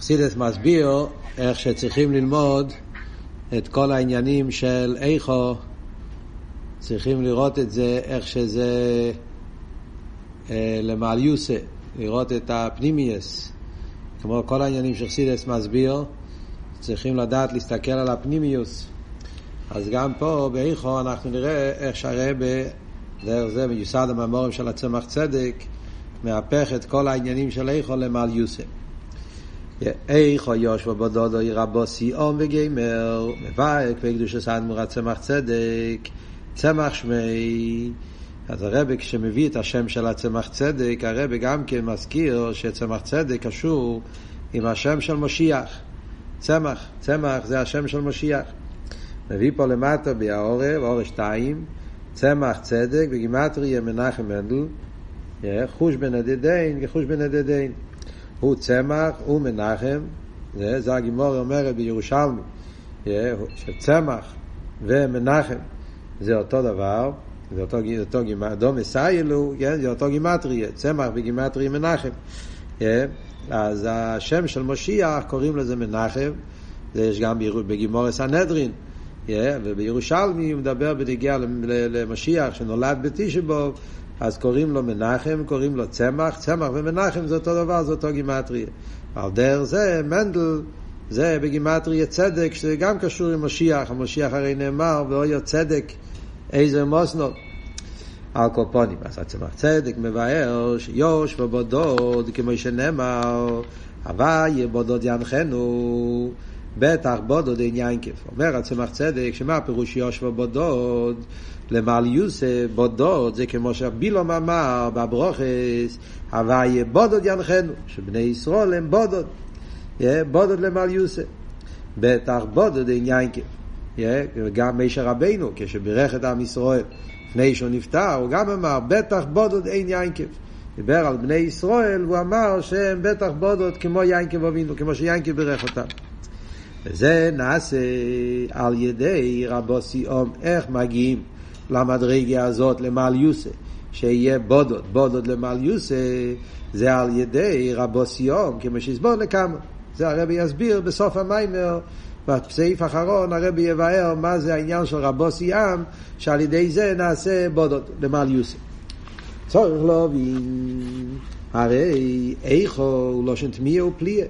חסידס מסביר איך שצריכים ללמוד את כל העניינים של איכו, צריכים לראות את זה, איך שזה אה, למעל יוסה, לראות את הפנימיוס. כמו כל העניינים שחסידס מסביר, צריכים לדעת להסתכל על הפנימיוס. אז גם פה באיכו אנחנו נראה איך שהרבה, דרך זה מיוסד המאמורים של הצמח צדק, מהפך את כל העניינים של איכו למעל יוסף. איכו יושבו בודודו רבו סיום וגיימר, מבאק בקדוש סדמור הצמח צדק, צמח שמי. אז הרבה כשמביא את השם של הצמח צדק, הרבה גם כן מזכיר שצמח צדק קשור עם השם של משיח. צמח, צמח זה השם של משיח. מביא פה למטה בהעורב, עורב שתיים, צמח צדק בגימטריה מנחם מנדל, חוש בנדדין כחוש בנדדין. הוא צמח, הוא מנחם, זה, זה הגימור אומרת בירושלמי, שצמח ומנחם זה אותו דבר, זה אותו, אותו גימטריה, דומי סיילו, זה אותו גימטריה, צמח בגימטריה מנחם. אז השם של משיח קוראים לזה מנחם, זה יש גם בגימורס הנדרין, ובירושלמי הוא מדבר בנגיעה למשיח שנולד בתשבוב, אז קוראים לו מנחם, קוראים לו צמח, צמח ומנחם זה אותו דבר, זה אותו גימטריה. על דרך זה מנדל זה בגימטריה צדק, שזה גם קשור עם משיח, המשיח הרי נאמר, ואויה צדק, איזה מוסנות. על קופונים. אז הצמח צדק מבאר שיוש ובודוד, כמו שנאמר, הוויה בדד ינחנו, בטח בדד עין יעקב. אומר הצמח צדק, שמה הפירוש ישבה בדד? למעליותא, בדד, זה כמו שבלעם אמר בברכות, הוויה בדד ינחנו, שבני ישראל הם בדד. בדד למעליותא. בטח עין יעקב. וגם משה רבינו, כשבירך את עם ישראל. לפני שהוא נפטר, הוא גם אמר, בטח בדד עין יעקב. דיבר על בני ישראל, והוא אמר שהם בטח בודוד כמו יינקב אבינו, כמו שיינקב בירך אותם. וזה נעשה על ידי רבו סיום, איך מגיעים למדרגה הזאת למעל יוסה, שיהיה בודוד, בודוד למעל יוסה, זה על ידי רבו סיום, כמו שהסבור לכמה. זה הרבי יסביר בסוף המיימר, בסעיף האחרון הרבי יבהר מה זה העניין של רבוס ים, שעל ידי זה נעשה בודות למעל יוסף. צורך להבין, הרי איכו הוא לא שנטמיה ופליה.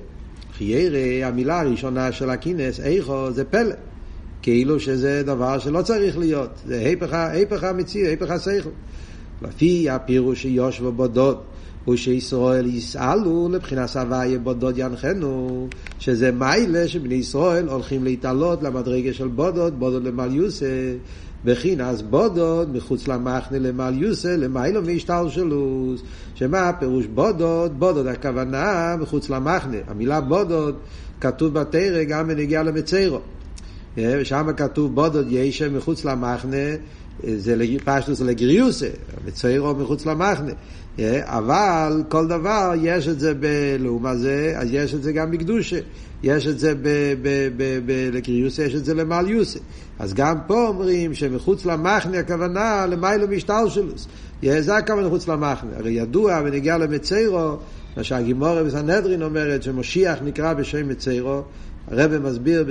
חיירה, המילה הראשונה של הכינס, איכו זה פלא. כאילו שזה דבר שלא צריך להיות, זה היפך המציא, היפך הסייכל. לפי הפירוש שיושבו בודות, ושישראל יסעלו לבחינת הוויה בודוד ינחנו, שזה מיילה שבני ישראל הולכים להתעלות למדרגה של בודוד, בודוד למעל יוסף, בחינס בודוד מחוץ למחנה למעל יוסף, למיילו מהשתלשלוס, שמה הפירוש בודוד? בודוד הכוונה מחוץ למחנה, המילה בודוד כתוב בתרא גם בנגיעה למצרו. ושם כתוב בודוד ישם מחוץ למחנה, זה פשטוס לגריוסה, מציירו מחוץ למחנה. אבל כל דבר יש את זה בלאומה זה, אז יש את זה גם בקדושה. יש את זה לגריוסה, יש את זה למעליוסה. אז גם פה אומרים שמחוץ למחנה הכוונה למיילו משטלשלוס. זה הכוונה מחוץ למחנה. הרי ידוע ונגיע למציירו, מה שהגימורה בסנהדרין אומרת, שמשיח נקרא בשם מציירו. הרב מסביר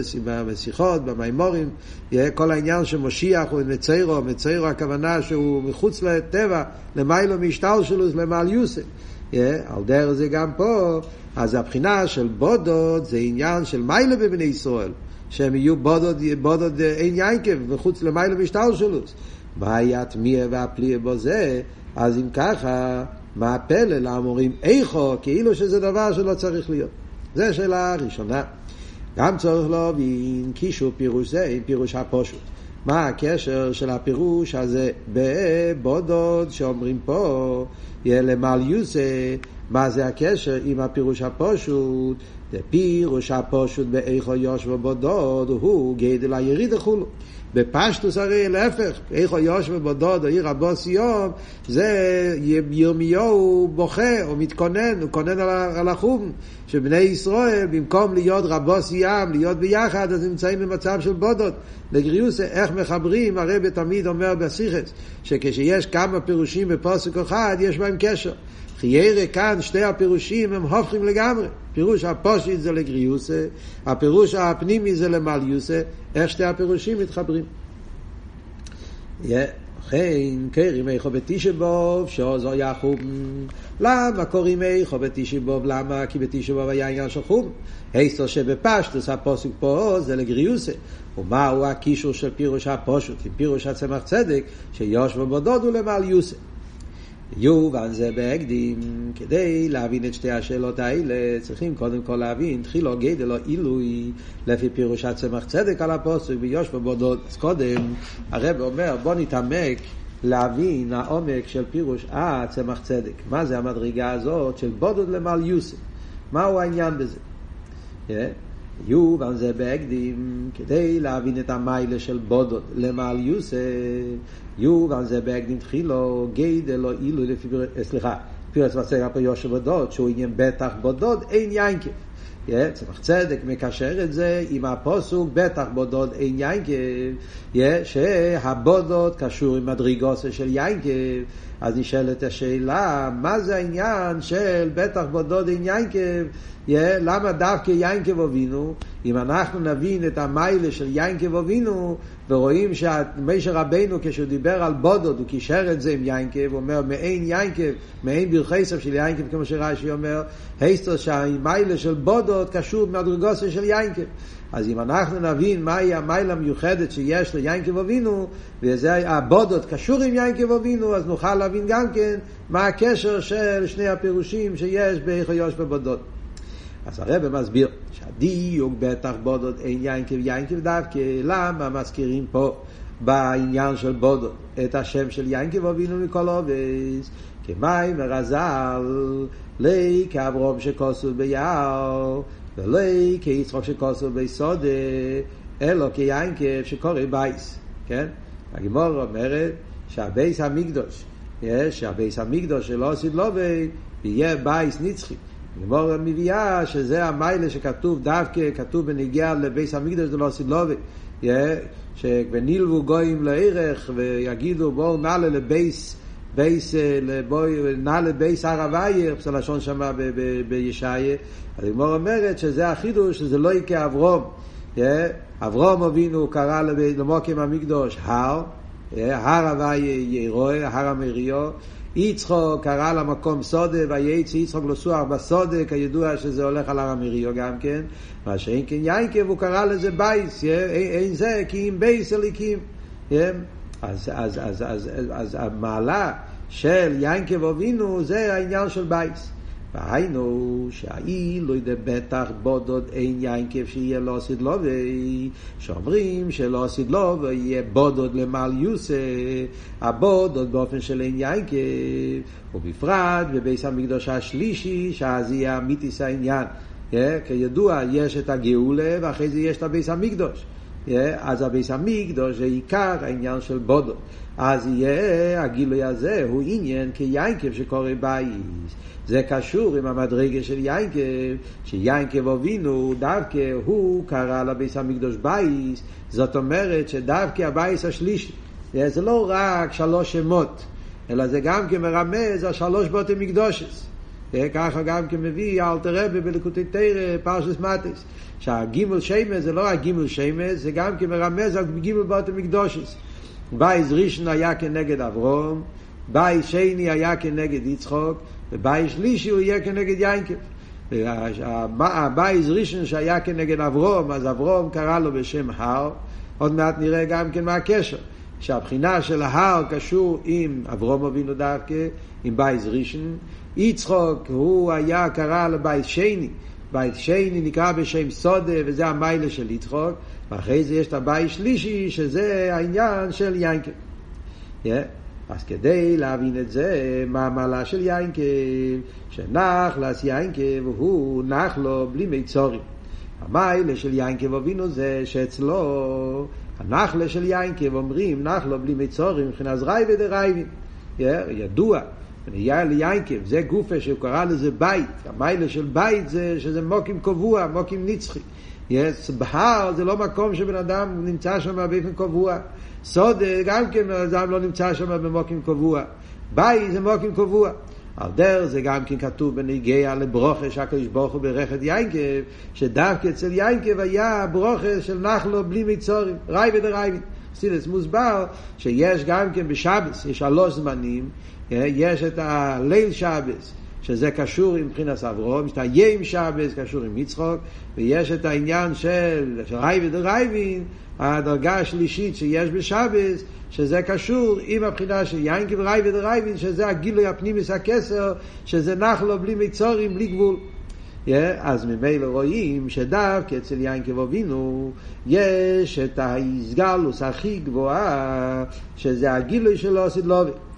בשיחות, במימורים, כל העניין שמשיח הוא מציירו, מציירו הכוונה שהוא מחוץ לטבע, למיילו משטל שלו, למעל יוסף. על דרך זה גם פה, אז הבחינה של בודוד זה עניין של מיילה בבני ישראל, שהם יהיו בודוד, בודוד אין יינקב, מחוץ למיילו משטל שלו. מה היה התמיע והפליע בו זה? אז אם ככה, מה הפלא? למה אומרים איכו, כאילו שזה דבר שלא צריך להיות. זו שאלה ראשונה. גם צורך להבין קישור פירוש זה עם פירוש הפושוט. מה הקשר של הפירוש הזה בבודוד שאומרים פה, למעל יוסה, מה זה הקשר עם הפירוש הפושוט? זה פירוש הפושוט באיכו יושבו בודוד, הוא גדל היריד וכולו. בפשטוס הרי להפך, איכו יושבו בודוד, עיר הבוס יום, זה ירמיהו בוכה או מתכונן, הוא כונן על החום, שבני ישראל, במקום להיות רבוס ים, להיות ביחד, אז נמצאים במצב של בודוד. לגריוס, איך מחברים, הרב תמיד אומר בסיכס, שכשיש כמה פירושים בפוסק אחד, יש בהם קשר. חיירה כאן, שתי הפירושים הם הופכים לגמרי. פירוש הפושיט זה לגריוסה, הפירוש הפנימי זה למליוסה, איך שתי הפירושים מתחברים. לכן קרים איכו בתשבוב שעוזו היה חום. למה קוראים איכו בתשבוב? למה? כי בתשבוב היה עניין של חום. היסטר שבפשטוס הפוסק פה זה לגריוסה. ומהו הקישור של פירוש הפושוט עם פירוש הצמח צדק שיושבו בודודו למעל יוסף. יובן זה בהקדים, כדי להבין את שתי השאלות האלה, צריכים קודם כל להבין, תחילו גדל או עילוי, לפי פירוש הצמח צדק על הפוסק ביושבו בודוד. אז קודם הרב אומר, בוא נתעמק להבין העומק של פירוש הצמח צדק. מה זה המדרגה הזאת של בודוד למעל יוסף? מהו העניין בזה? Yeah. יובן זה בהקדים, כדי להבין את המיילה של בודוד למעל יוסף, יובן זה בהקדים תחילו, גיידל או אילו לפי, סליחה, פירס מצג פה יושב בודוד, שהוא עניין בטח בודוד, אין יינקב. צמח צדק מקשר את זה עם הפוסוק בטח בודוד אין יינקב, שהבודוד קשור עם מדרגוסה של יינקב, אז נשאלת השאלה, מה זה העניין של בטח בודוד אין יינקב, למה דווקא יינקב אבינו, אם אנחנו נבין את המיילה של יינקב אבינו, ורואים שמשה רבנו כשהוא דיבר על בודוד, הוא קישר את זה עם יינקב, הוא אומר מעין יינקב, מעין ברכסף של יינקב, כמו שרש"י אומר, היסטר שהמיילה של בודוד קשור במדרגוסה של יינקב. אז אם אנחנו נבין מהי המיילה המיוחדת שיש ליינקב אבינו, וזה הבודות קשור עם יינקב אבינו, אז נוכל להבין גם כן מה הקשר של שני הפירושים שיש באיכו יוש בבודות. אז הרב מסביר שהדיוק בטח בודות אין יינקב יינקב דווקא, למה מזכירים פה בעניין של בודות? את השם של יינקב אבינו מכל עובס, כמים ורזל, לי כאברום שכוסו ביער, ולא כיצחוק שכוסו ביסודה, אלא כיינקב שקורא בייס, כן? הגימור אומרת שהבייס המקדוש, שהבייס המקדוש שלא עשית לו ויהיה בייס נצחי. גמור מביאה שזה המיילה שכתוב דווקא, כתוב בניגיע לבייס המקדוש דלא סילובי, שבנילבו גויים לערך ויגידו בואו נעלה לבייס, בייס, בואו נעלה בייס הר הוויה, פסל לשון שמה בישעיה, אז גמרא אומרת שזה החידוש, שזה לא כאברהם, אברהם אבינו קרא למקום המקדש הר, הר הוויה יראה, הר המוריה, יצחק קרא למקום שדה, ויצא יצחק לשוח בשדה, כידוע שזה הולך על הר המוריה גם כן, מה שאין כן יעקב, הוא קרא לזה בית, אין זה כי אם בית אלוקים. אז, אז, אז, אז, אז, אז המעלה של יעקב אבינו זה העניין של בית. והיינו שהאילו בטח בודוד אין יינקב שיהיה לא לו שאומרים שלא לו ויהיה בודוד למעל יוסה הבודוד באופן של אין יינקב ובפרט בביס המקדוש השלישי שאז יהיה אמיתיס העניין. כידוע יש את הגאולה ואחרי זה יש את הביס המקדוש אז הביס המקדוש זה עיקר העניין של בודוד אז יהיה הגילוי הזה הוא עניין כיינקב שקורא בייס. זה קשור עם המדרגה של יעקב, שיעקב אבינו, דווקא הוא קרא לבית המקדש בית, זאת אומרת שדווקא הבית השלישי, זה לא רק שלוש שמות, אלא זה גם כן מרמז על שלוש בתי מקדשות. ככה גם כן מביא אלטער רבי בלקוטי תורה, פרשת מטות, שהגימל שמות זה לא רק גימל שמות, זה גם כן מרמז על גימל בתי מקדשות. בית ראשון היה כנגד אברהם, בית שני היה כנגד יצחק, ובית שלישי הוא יהיה כנגד יעקב. הבית ראשון שהיה כנגד אברהם, אז אברהם קרא לו בשם הר, עוד מעט נראה גם כן מה הקשר. שהבחינה של ההר קשור עם אברהם אבינו דווקא, עם בית ראשון. יצחק הוא היה קרא לבית שני, בית שני נקרא בשם שדה וזה המעלה של יצחק, ואחרי זה יש את הבית שלישי שזה העניין של יעקב. Yeah. אז כדי להבין את זה, מה המעלה של יינקב, שנחלס יינקב הוא נח לו בלי מיצורים. המיילה של יינקב אבינו זה שאצלו הנחלה של יינקב אומרים נח לו בלי מיצורים מבחינת זרייבי דרייבים. ידוע, נהיה ליינקב, זה גופה שהוא קרא לזה בית, המיילה של בית זה שזה מוקים קבוע, מוקים נצחי. יש בהר זה לא מקום שבן אדם נמצא שם באופן קבוע. שדה גם כן אדם לא נמצא שם במקום קבוע. בית זה מקום קבוע. על דרך זה גם כן כתוב בנוגע לברכה שהקדוש ברוך הוא ברכת יעקב, שדווקא אצל יעקב היה ברכה של נחלה בלי מצרים, רעווא דרעווין. חסידות מוסבר שיש גם כן בשבת, יש שלוש זמנים, יש את הליל שבת, שזה קשור עם מבחינת אברהם, יש את היום שבת, קשור עם יצחק, ויש את העניין של, של רעווא דרעווין, הדרגה השלישית שיש בשבת, שזה קשור עם הבחינה של יעקב רעווא דרעווין, שזה הגילוי הפנימיות הכתר, שזה נחלה בלי מצרים, בלי גבול. Yeah, אז ממילא רואים שדווקא אצל יעקב אבינו יש את ההתגלות הכי גבוהה, שזה הגילוי שלו עשיתי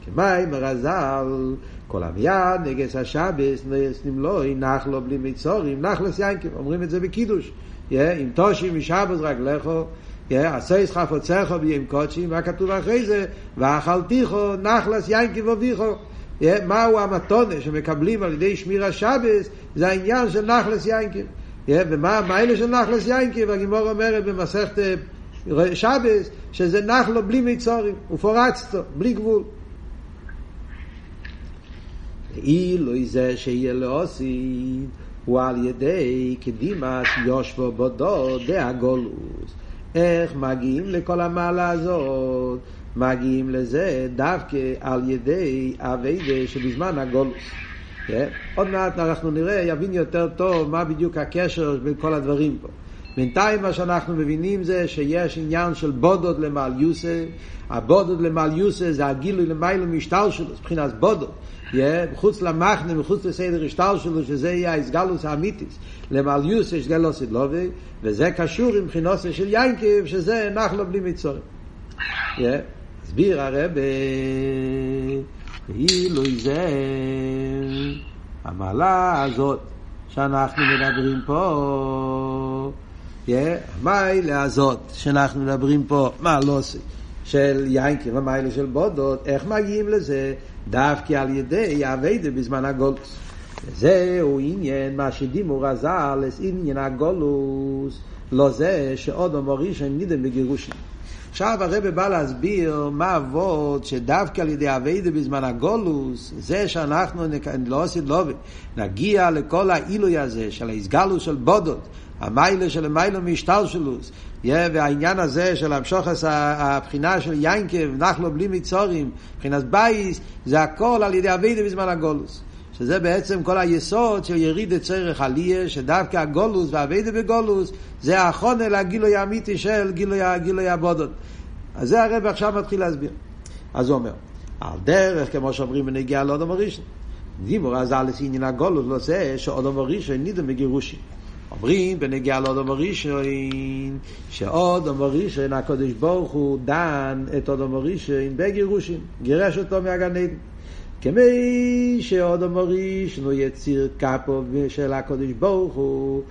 לו. כמאמר רז"ל, כל המענג את השבת נותנים לו נחלה בלי מצרים, נחלת יעקב, אומרים את זה בקידוש. אם תושים משבס רק לכו, עשייס חפוצך ביום קודשי, מה כתוב אחרי זה? ואכלתיכו נחלס יין כבוביכו. מהו המתונה שמקבלים על ידי שמיר השבס? זה העניין של נחלס יינקב. ומה האלה של נחלס יינקב? הגימור אומרת במסכת שבס, שזה נחלו בלי מיצורים, ופורצתו, בלי גבול. אילו זה שיהיה לעושים, הוא על ידי קדימת יושבו בודו דהגולוס. איך מגיעים לכל המעלה הזאת? מגיעים לזה דווקא על ידי אביידה שבזמן הגולוס. כן? עוד מעט אנחנו נראה, יבין יותר טוב מה בדיוק הקשר בין כל הדברים פה. בינתיים מה שאנחנו מבינים זה שיש עניין של בודות למעל יוסה, הבודות למעל יוסה זה הגילוי למיילו משטר שלו, מבחינת בודות. מחוץ למחנה, מחוץ לסדר השטר שלו, שזה יהיה האסגלוס האמיתיס. למעליוס יש גלוס סדלובי, וזה קשור עם חינוסה של יינקב, שזה נחלו בלי מצורים. הסביר הרב, ואילו זה המעלה הזאת שאנחנו מדברים פה, המיילה הזאת שאנחנו מדברים פה, מה לא עושה? של יינקב, המיילה של בודות, איך מגיעים לזה? דווקא על ידי אביידה בזמן הגולוס. וזהו עניין מה שדימו רז"ל, עניין הגולוס, לא זה שעוד מורישן נידם בגירושים. עכשיו הרב בא להסביר מה אבות שדווקא על ידי אביידה בזמן הגולוס, זה שאנחנו לא עושים לובי, נגיע לכל העילוי הזה של ההסגלוס של בודות, המיילה של המיילה משטלשלוס, והעניין הזה של המשכת הבחינה של יעקב, נחלה בלי מצרים, מבחינת בית, זה הכל על ידי עבודה בזמן הגלות. שזה בעצם כל היסוד של ירידה צורך עליה, שדווקא הגלות והעבודה בגלות, זה ההכנה לגילוי האמיתי של גילוי, גילוי הבדד. אז זה הרב עכשיו מתחיל להסביר. אז הוא אומר, על דרך, כמו שאומרים בנוגע לאדם הראשון, דיבור אז על עניין הגלות לא זה שאדם הראשון נידון בגירושין. אומרים בנגיעה לאודום הראשון, שאודום הראשון, הקדוש ברוך הוא דן את אודום הראשון בגירושים, גירש אותו מהגן עדן. כמי שאודום הראשון הוא יציר קפו של הקדוש ברוך הוא,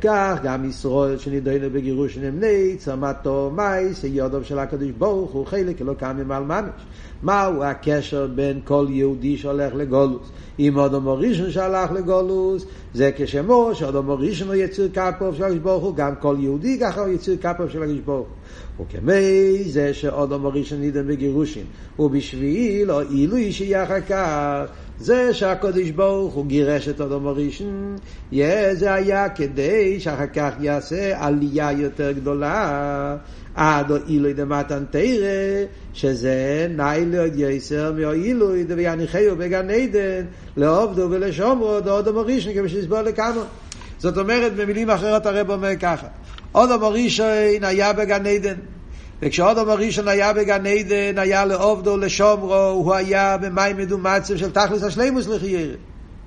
כך גם ישראל שנידונו בגירוש נמני, צמתו מייס, יודום של הקדוש ברוך הוא, חלק לא קם ממעל ממש. מהו הקשר בין כל יהודי שהולך לגולוס? אם אודום הראשון שהלך לגולוס, זה כשמו שאודום הראשון הוא יציר כפו של הקדוש ברוך הוא, גם כל יהודי ככה הוא יציר כפו של הקדוש ברוך הוא. וכמי זה שאודום הראשון נידון בגירושים, ובשביל או עילוי שיהיה אחר כך, זה שהקודש ברוך הוא גירש את אדום הראשון, זה היה כדי שאחר כך יעשה עלייה יותר גדולה. עד או אילוי דמתן תרא, שזה ניילה עוד יסר מאילוי דוויניחהו בגן עדן, לעובדו ולשומרו דאודום הראשון, כפי שהסבור לכאן. זאת אומרת, במילים אחרות הרב אומר ככה, אודום הראשון היה בגן עדן. וכשאודום הראשון היה בגן עדן, היה לעובדו לשומרו, הוא היה במים מדומצים של תכלס השלימוס לחיירה.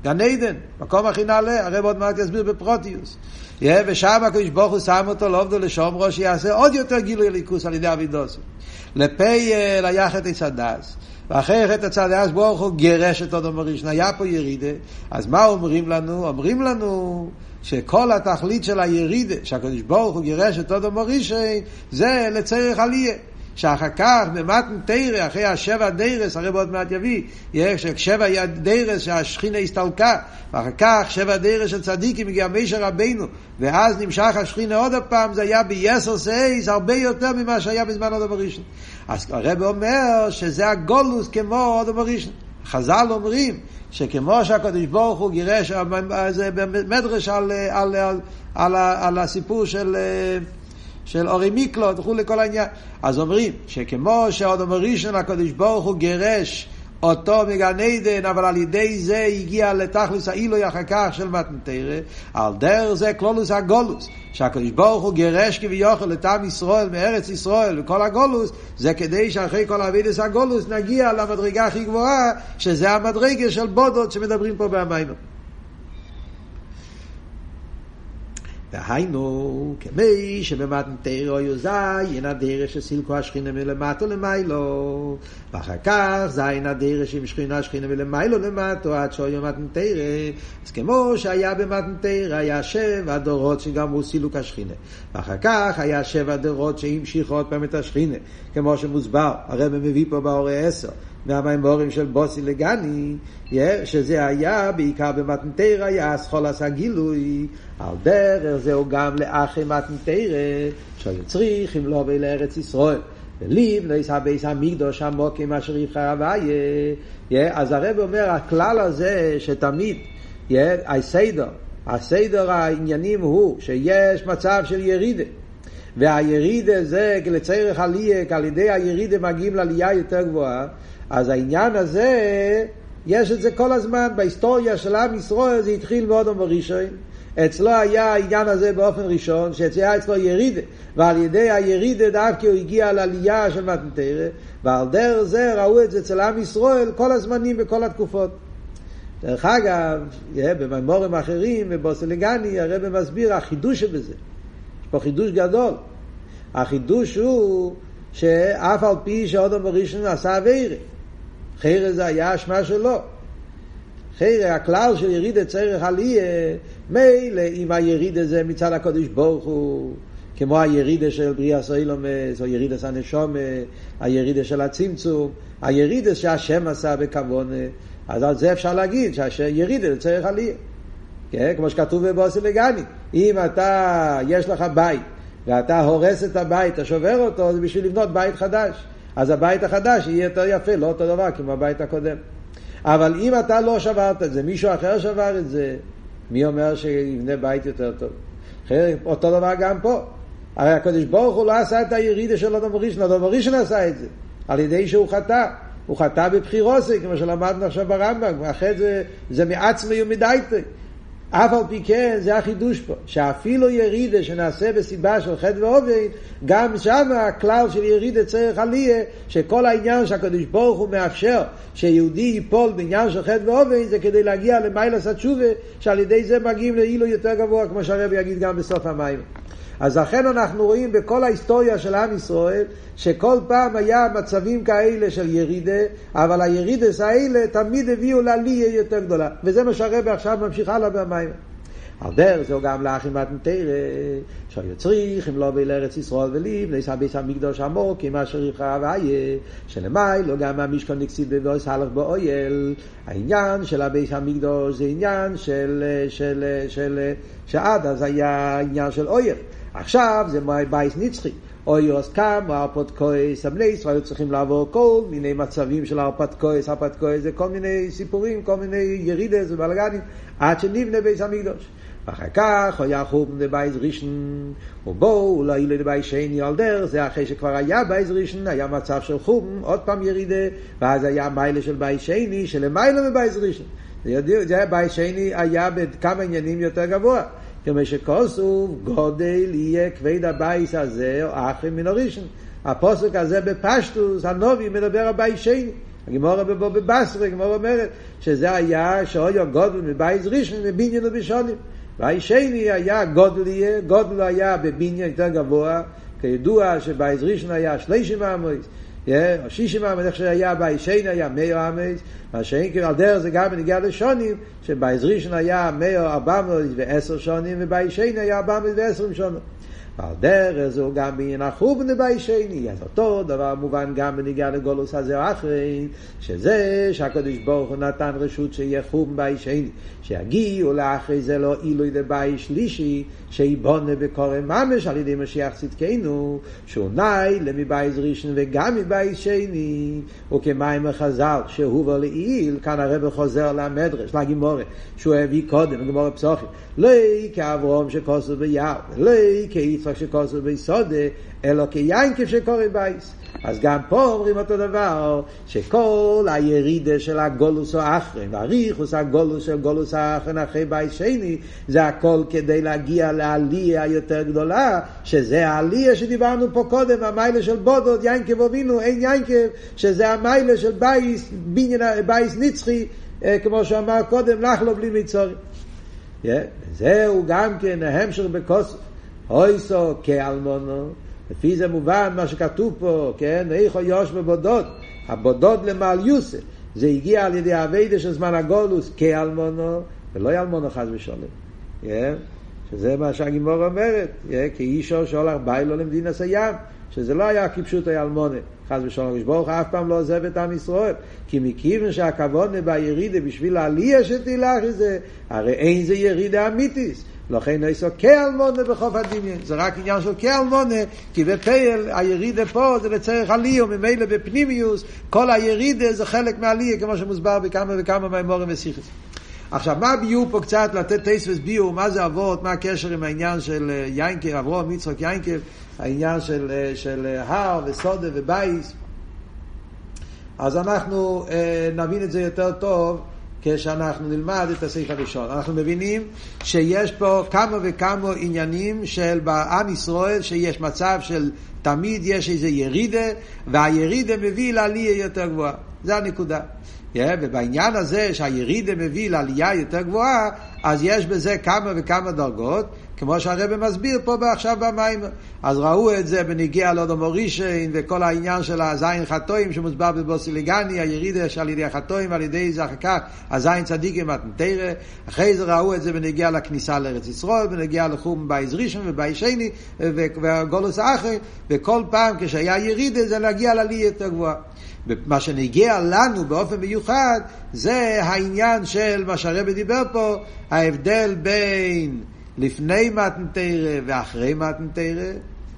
גן עדן, מקום הכי נעלה, הרב עוד מעט יסביר בפרוטיוס. ושם הקדוש ברוך הוא שם אותו לעובדו לשומרו, שיעשה עוד יותר גילוי ליכוס על ידי אבידוסו. בפועל היה חטא עץ הדעת. ואחרי חטא עץ הדעת ברוך הוא גירש את אדם הראשון, היה פה ירידה. אז מה אומרים לנו? אומרים לנו שכל התכלית של הירידה, שהקדוש ברוך הוא גירש את אדם הראשון, זה לצורך עלייה. שאחר כך במתן תורה, אחרי השבע דורות, הרי עוד מעט יביא, יש שבע דורות שהשכינה הסתלקה, ואחר כך שבע דורות של צדיקים הגיע משה רבינו, ואז נמשך השכינה עוד פעם, זה היה ביתר שאת, הרבה יותר ממה שהיה בזמן אדם הראשון. אז הרב אומר שזה הגולוס כמו עוד הראשון. חז"ל אומרים שכמו שהקדוש ברוך הוא גירש, זה במדרש על, על, על, על, על הסיפור של, של אורי מיקלו וכולי כל העניין. אז אומרים שכמו שאודום ראשון הקדוש ברוך הוא גירש אותו מגן עדן, אבל על ידי זה הגיע לתכלס העילוי אחר כך של מתנתרא, על דרך זה כלולוס הגולוס, שהקדוש ברוך הוא גירש כביכול את עם ישראל מארץ ישראל וכל הגולוס, זה כדי שאחרי כל אבידס הגולוס נגיע למדרגה הכי גבוהה, שזה המדרגה של בודות שמדברים פה במים. דהיינו, כמי שבמתנתרו יוזיין הדרך שסילקו השכינה מלמטו למיילו, ואחר כך זין הדרך עם שכינה השכינה מלמיילו למטו עד שאויו מתנתרה, אז כמו שהיה במתנתרה היה שבע דורות שגמרו סילוק השכינה, ואחר כך היה שבע דורות שהמשיכו עוד פעם את השכינה, כמו שמוסבר, הרב מביא פה באורי עשר. מהמימורים של בוסי לגני, שזה היה בעיקר במתנתרא, היה אסכולס הגילוי, על דרך זהו גם לאחי מתנתרא, שהיו צריכים לו לארץ ישראל. וליב לא יישא ביס המקדוש עמוקים אשר יבחר הוויה. אז הרב אומר, הכלל הזה שתמיד, הסדר, הסדר העניינים הוא שיש מצב של ירידה. והירידה זה לצריך עלייה, על ידי הירידה מגיעים לעלייה יותר גבוהה, אז העניין הזה, יש את זה כל הזמן, בהיסטוריה של עם ישראל זה התחיל מאודום בראשון. אצלו היה העניין הזה באופן ראשון, שהיה אצלו ירידה, ועל ידי הירידה דווקא הוא הגיע לעלייה של מתנתרא, ועל דרך זה ראו את זה אצל עם ישראל כל הזמנים בכל התקופות. דרך אגב, במימורים אחרים, בבוסלגני, הרב מסביר החידוש שבזה. יש פה חידוש גדול. החידוש הוא שאף על פי שאודום בראשון עשה אבירה. חיירה זה היה אשמה שלו. חיירה, הכלל של ירידה צריך עליה, מילא אם הירידה זה מצד הקודש ברוך הוא, כמו הירידה של בריאה סוילומס, או ירידה של הירידה של הצמצום, הירידה שהשם עשה בכוון, אז על זה אפשר להגיד שהירידה זה צריך עליה. כן? כמו שכתוב בבוסי לגני, אם אתה, יש לך בית, ואתה הורס את הבית, אתה שובר אותו, זה בשביל לבנות בית חדש. אז הבית החדש יהיה יותר יפה, לא אותו דבר כמו הבית הקודם. אבל אם אתה לא שברת את זה, מישהו אחר שבר את זה, מי אומר שיבנה בית יותר טוב? אותו דבר גם פה. הרי הקדוש ברוך הוא לא עשה את הירידה של אדם ראשון, אדם ראשון עשה את זה, על ידי שהוא חטא. הוא חטא בבחירוסי, כמו שלמדנו עכשיו ברמב"ם, אחרי זה, זה מעצמי ומדייטי. אף על פי כן, זה החידוש פה, שאפילו ירידה שנעשה בסיבה של חטא ועובד, גם שם הכלל של ירידה צריך עליה, שכל העניין שהקדוש ברוך הוא מאפשר שיהודי ייפול בעניין של חטא ועובד, זה כדי להגיע למיילס התשובה, שעל ידי זה מגיעים לאילו יותר גבוה, כמו שהרבי יגיד גם בסוף המים. אז לכן אנחנו רואים בכל ההיסטוריה של עם ישראל, שכל פעם היה מצבים כאלה של ירידה, אבל הירידס האלה תמיד הביאו לעלייה יותר גדולה. וזה מה שהרבא עכשיו ממשיך הלאה במים. על דרך זהו גם לאחים מתנתרא, שהיו צריכים לא בי לארץ ישראל וליב, ניסה ביס המקדוש עמוק, עם אשר יבחר ואיה, שלמי לא גם המשכון נקסיד בבוס הלך באויל. העניין של הביס המקדוש זה עניין של, של, של, שעד אז היה עניין של אויל. עכשיו זה בייס נצחי. או יוס קם, כויס המלייס, והיו צריכים לעבור כל מיני מצבים של ארפת כויס זה כל מיני סיפורים, כל מיני ירידס ובלגנים, עד שנבנה בייס המקדוש. ואחר כך היה חורבן דבייז ראשון, ובואו אולי לבייס שני על דרך, זה אחרי שכבר היה בייז ראשון, היה מצב של חורבן, עוד פעם ירידה, ואז היה מיילה של בייס שני, שלמיילה מבייס ראשון. זה היה בית שני, היה בכמה עניינים יותר גבוה. כמו שכתוב, גדול יהיה כבוד הבית הזה, האחרון מן הראשון. הפסוק הזה בפשטות, הנביא מדבר על בית שני. הגמרא בבתרא, הגמרא אומרת שזה היה שהיה גדול מבית ראשון בבניין ובשנים. בית שני היה גדול יהיה, גדול היה בבניין יותר גבוה, כידוע שבית ראשון היה שלישים עמוס. שישים עמוס, איך שהיה בייס שני היה מאיר עמוס, מה שאין כאילו על דרך זה גם בנגיע לשונים, שבעזרישן היה מאיר ארבע מאות ועשר שונים, ובעישן היה ארבע מאות ועשרים שונים. ועל דרך זו גם בעניין החובנה באי שני, אז אותו דבר מובן גם בניגיע לגולוס הזה או אחרי, שזה שהקדוש ברוך הוא נתן רשות שיהיה חום באי שני, שיגיעו לאחרי זה לא עילוי דבאי שלישי, שיבונה בקורא ממש על ידי משיח צדקנו, שהוא נעלה מבית ראשון וגם מבית שני, וכמאמר חז"ל, שהובא לעיל, כאן הרב חוזר למדרש, לגמרא, שהוא הביא קודם, גמרא פסחים, לא כאברהם שכתוב בו הר, לא כיצחק שכתוב בו שדה, אלא כיעקב שקראו בית. אז גם פה אומרים אותו דבר, שכל הירידה של הגלות האחרון, והאריכות הגלות של גלות האחרון אחרי בית שני, זה הכל כדי להגיע לעלייה יותר גדולה, שזה העלייה שדיברנו פה קודם, המעלה של בדד, יעקב אבינו, עין יעקב, שזה המעלה של בית, בניין, בית נצחי, כמו שאמר קודם, נחלה בלי מצרים. Yeah, זהו גם כן ההמשך היתה כאלמנה, לפי זה מובן מה שכתוב פה, כן? איכה ישבה בדד, הבדד למעליותא. זה הגיע על ידי אביידה של זמן הגולוס כאלמונו, ולא אלמונו חס ושלום. Yeah? שזה מה שהגימור אומרת, yeah? כאישו שהולך ביילו למדינה סיים, שזה לא היה כפשוט אלמונה, חס ושלום, ברוך אף פעם לא עוזב את עם ישראל, כי מכיוון שהכוונה בירידה בשביל העלייה שתילך זה, הרי אין זה ירידה אמיתיס. לכן נעשו כאלמונה בחוף הדמיין. זה רק עניין של כאלמונה, כי בפייל הירידה פה זה לצורך עלייה, וממילא בפנימיוס, כל הירידה זה חלק מהעלייה, כמו שמוסבר בכמה וכמה מהמורים וסיכס. עכשיו, מה ביור פה קצת לתת טייספס ביור, מה זה אבות, מה הקשר עם העניין של יינקר, אברום, יצחק יינקר, העניין של, של הר וסודה ובייס. אז אנחנו אה, נבין את זה יותר טוב כשאנחנו נלמד את הסעיף הראשון. אנחנו מבינים שיש פה כמה וכמה עניינים של בעם ישראל, שיש מצב של תמיד יש איזה ירידה, והירידה מביא לעלייה יותר גבוהה. זה הנקודה. Yeah, ובעניין הזה שהירידה מביא לעלייה יותר גבוהה, אז יש בזה כמה וכמה דרגות, כמו שהרבי מסביר פה עכשיו במאמר. אז ראו את זה בניגיע לאודו מורישן וכל העניין של הזין חטואים שמוסבר בבוסיליגני, הירידה שעל ידי החטאים ועל ידי זה אחר כך הזין צדיקים מתנתרא. אחרי זה ראו את זה בנוגע לכניסה לארץ ישראל, בנוגע לחורבן בית ראשון ובית שני וגולוס האחר, וכל פעם כשהיה ירידה זה להגיע לעלייה יותר גבוהה. מה שנגיע לנו באופן מיוחד זה העניין של מה שהרבא דיבר פה, ההבדל בין לפני מתנתרא ואחרי מתנתרא.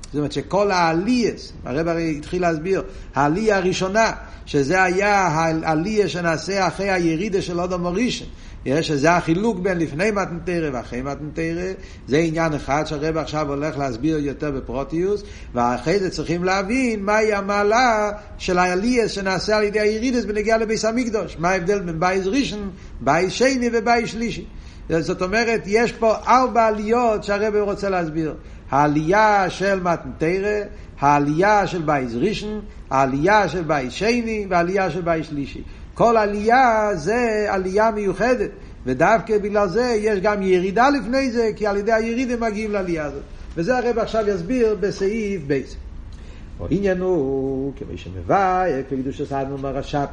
זאת אומרת שכל העלייס, הרב הרי התחיל להסביר, העלייה הראשונה, שזה היה העלייה שנעשה אחרי הירידה של אודו מורישן, שזה החילוק בין לפני מתנתרא ואחרי מתנתרא, זה עניין אחד שהרב עכשיו הולך להסביר יותר בפרטיות, ואחרי זה צריכים להבין מהי המעלה של העליות שנעשה על ידי הירידות בנוגע לבית המקדש, מה ההבדל בין בית ראשון, בית שני ובית שלישי. זאת אומרת, יש פה ארבע עליות שהרב רוצה להסביר. העלייה של מתן תורה, העלייה של בית ראשון, העלייה של בית שני והעלייה של בית שלישי. כל עלייה זה עלייה מיוחדת, ודווקא בגלל זה יש גם ירידה לפני זה, כי על ידי הירידה מגיעים לעלייה הזאת. וזה הרב עכשיו יסביר בסעיף בית. עניין הוא, כמו שמביא, כ״ק אדמו״ר מהרש״ב.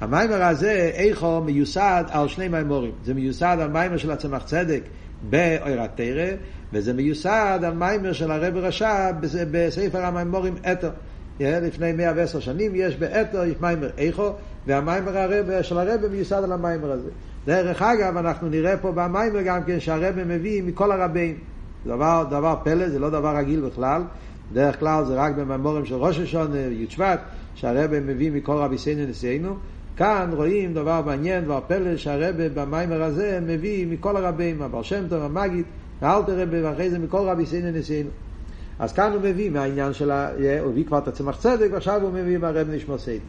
המאמר הזה, איכה מיוסד על שני מאמרים. זה מיוסד על מאמר של הצמח צדק באור התורה, וזה מיוסד על מאמר של הרב רש"ב בספר המאמרים עת״ר. לפני 110 שנים יש בעת״ר, יש מאמר איכה, והמיימר הרב, של הרב מיוסד על המיימר הזה. דרך אגב, אנחנו נראה פה במיימר גם כן שהרב מביא מכל הרבים. דבר, דבר פלא, זה לא דבר רגיל בכלל. דרך כלל זה רק במיימורים של ראש השונה, י' שבט, שהרב מביא מכל רבי סיינו נשיאנו. כאן רואים דבר מעניין, דבר פלא, שהרבה במיימר הזה מביא מכל הרבים, הבר שם טוב, המגיד, האלתר רבה, ואחרי זה מכל רבי סיינו נשיאנו. אז כאן הוא מביא מהעניין של ה... הוא הביא כבר את הצמח צדק, ועכשיו הוא מביא מהרב נשמע סיידן.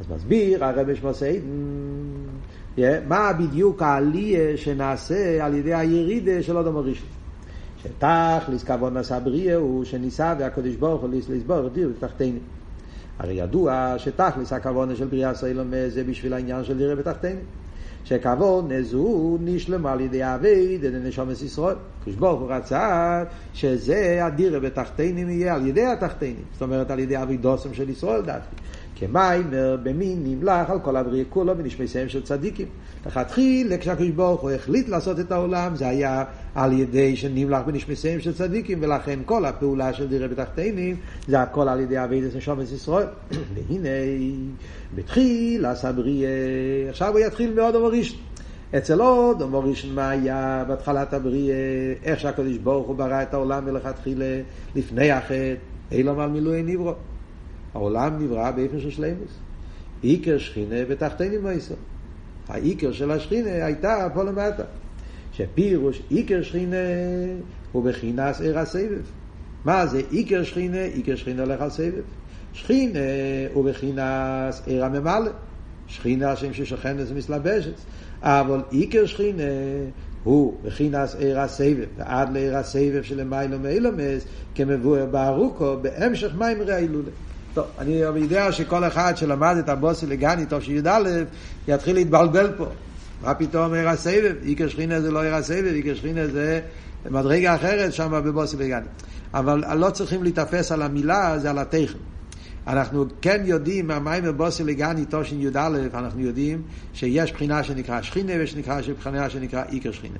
אז מסביר הרב נשמע סיידן, מה בדיוק העלייה שנעשה על ידי הירידה של אדם הראשון. שתכלס כבון נשא בריאה הוא שניסה והקדוש ברוך הוא לסבור דיר בתחתינו. הרי ידוע שתכלס הכוונה של בריאה סוילום זה בשביל העניין של דירה בתחתינו. שכוונה זו נשלמה על ידי אבי דדי נשומת ישראל. קדוש ברוך הוא רצה שזה הדירה בתחתינים יהיה על ידי התחתינים. זאת אומרת על ידי אבי דוסם של ישראל דווקא. כמיימר במין נמלך על כל הבריאה כולו בנשמסיהם של צדיקים. לכתחילה כשהקדוש ברוך הוא החליט לעשות את העולם זה היה על ידי שנמלך בנשמסיהם של צדיקים ולכן כל הפעולה של דירה בתחתינים זה הכל על ידי אבידס נשומת ישראל. והנה בתחילה עשה בריאה עכשיו הוא יתחיל מאודום הראשון. אצל אודום הראשון מה היה בהתחלת הבריאה איך שהקדוש ברוך הוא ברא את העולם מלכתחילה לפני החטא אילום על מילואי נברו. העולם נברא באיפה של שלימוס. עיקר שכינה בתחתינים מויסו. העיקר של השכינה הייתה פה למטה. שפירוש עיקר שכינה הוא בחינס עיר הסבב. מה זה עיקר שכינה? עיקר שכינה הולך על סבב. שכינה הוא בחינס עיר הממלא. שכינה השם ששוכנת ומסלבשת. אבל עיקר שכינה הוא בחינס עיר הסבב, ועד לעיר הסבב שלמיילו מאילומס, כמבואר בארוכו, בהמשך מים רעילולה. טוב, אני יודע שכל אחד שלמד את הבוסי לגני, טוב שי"א, יתחיל להתבלבל פה. מה פתאום עיר הסבב? איקר שכינה זה לא עיר הסבב, איקר שכינה זה מדרגה אחרת שם בבוסי לגני. אבל לא צריכים להיתפס על המילה, זה על התכן. אנחנו כן יודעים מהמים בבוסי לגני תושין י"א, אנחנו יודעים שיש בחינה שנקרא שכינה ויש בחינה שנקרא איקר שכינה.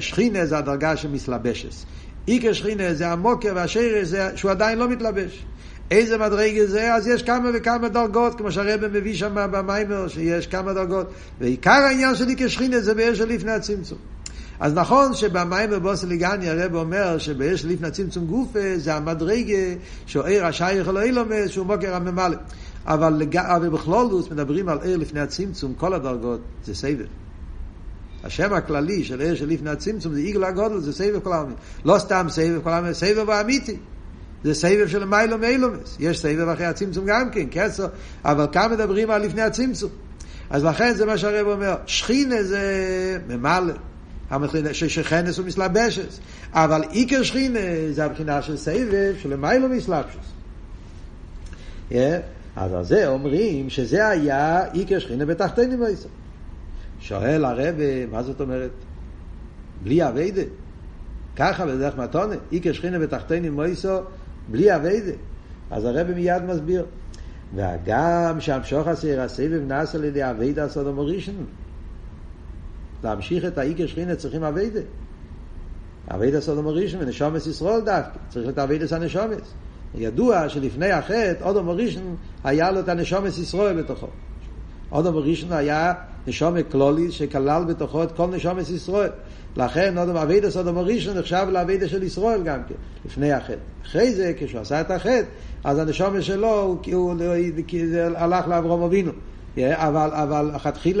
שכינה זה הדרגה שמסלבשת. איקר שכינה זה המוקר והשרש שהוא עדיין לא מתלבש. איזה מדרגה זה? אז יש כמה וכמה דרגות, כמו שהרבא מביא שם במיימר, שיש כמה דרגות. ועיקר העניין שלי כשכינה זה באש לפני הצמצום. אז נכון שבמיימר בוסליגני הרב אומר שבאש לפני הצמצום גופה זה המדרגה שעיר השייך אלוהי לומד שהוא מוקר הממלא. אבל. אבל בכלולוס מדברים על עיר לפני הצמצום, כל הדרגות זה סבב. השם הכללי של עיר שלפני הצמצום זה עיגל הגודל, זה סבב כל העמים. לא סתם סבב כל העמים, סבב האמיתי. זה סבב של מיילו מיילומס. יש סבב אחרי הצמצום גם כן, קסר, אבל כאן מדברים על לפני הצמצום. אז לכן זה מה שהרב אומר, שכינה זה ממלא, ששכנס הוא מסלבשס, אבל עיקר שכינה זה הבחינה של סבב של מיילו מסלבשס. Yeah. אז על זה אומרים שזה היה עיקר שכינה בתחתינו מויסר. שואל הרב, מה זאת אומרת? בלי אביידה. ככה בדרך מתונה, עיקר שכינה בתחתינו מויסר בלי אביידה. אז הרב מיד מסביר. והגם שהמשוך הסיר הסבב נעשה על ידי אביידה הסודום הראשון. להמשיך את האיקר שכינה צריכים אביידה. אביידה סודום הראשון ונשומס ישראל דווקא. צריך את אביידס הנשומס. ידוע שלפני החטא, אודום הראשון היה לו את הנשומס ישראל בתוכו. אודום הראשון היה נשומת כלולי שכלל בתוכו את כל נשומס ישראל. לכן אודם אבידס אודם הראשון נחשב לאבידס של ישראל גם כן, לפני החטא. אחרי זה, כשהוא עשה את החטא, אז הנשומת שלו, הוא, הוא, הוא הלך לאברום אבינו. אבל, אבל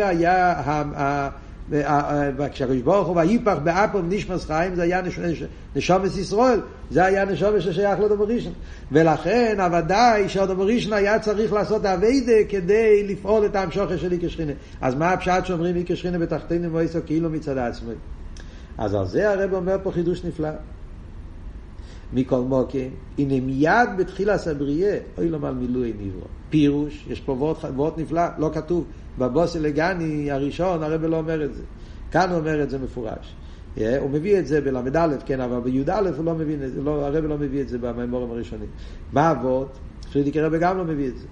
היה, כשהקדוש ברוך הוא ויפח באפום נשמס חיים, זה היה נשומת ישראל, זה היה נשומת ששייך לאדם הראשון. ולכן, הוודאי שאדם הראשון היה צריך לעשות אביידה כדי לפעול את ההמשוכת של איקר שכינה. אז מה הפשט שאומרים איקר שכינה בתחתינו ואיסו כאילו מצד עצמי? אז על זה הרב אומר פה חידוש נפלא. מכל מוקים, הנה מיד בתחילה סבריה, אוי לומר מילואי נברו. פירוש, יש פה וורט, וורט נפלא, לא כתוב. בבוסי לגני הראשון, הרב לא אומר את זה. כאן הוא אומר את זה מפורש. Yeah, הוא מביא את זה בל"א, כן, אבל בי"א הוא לא מבין את זה, לא, הרב לא מביא את זה במימורים הראשונים. מה אבות? פרידיק הרב גם לא מביא את זה.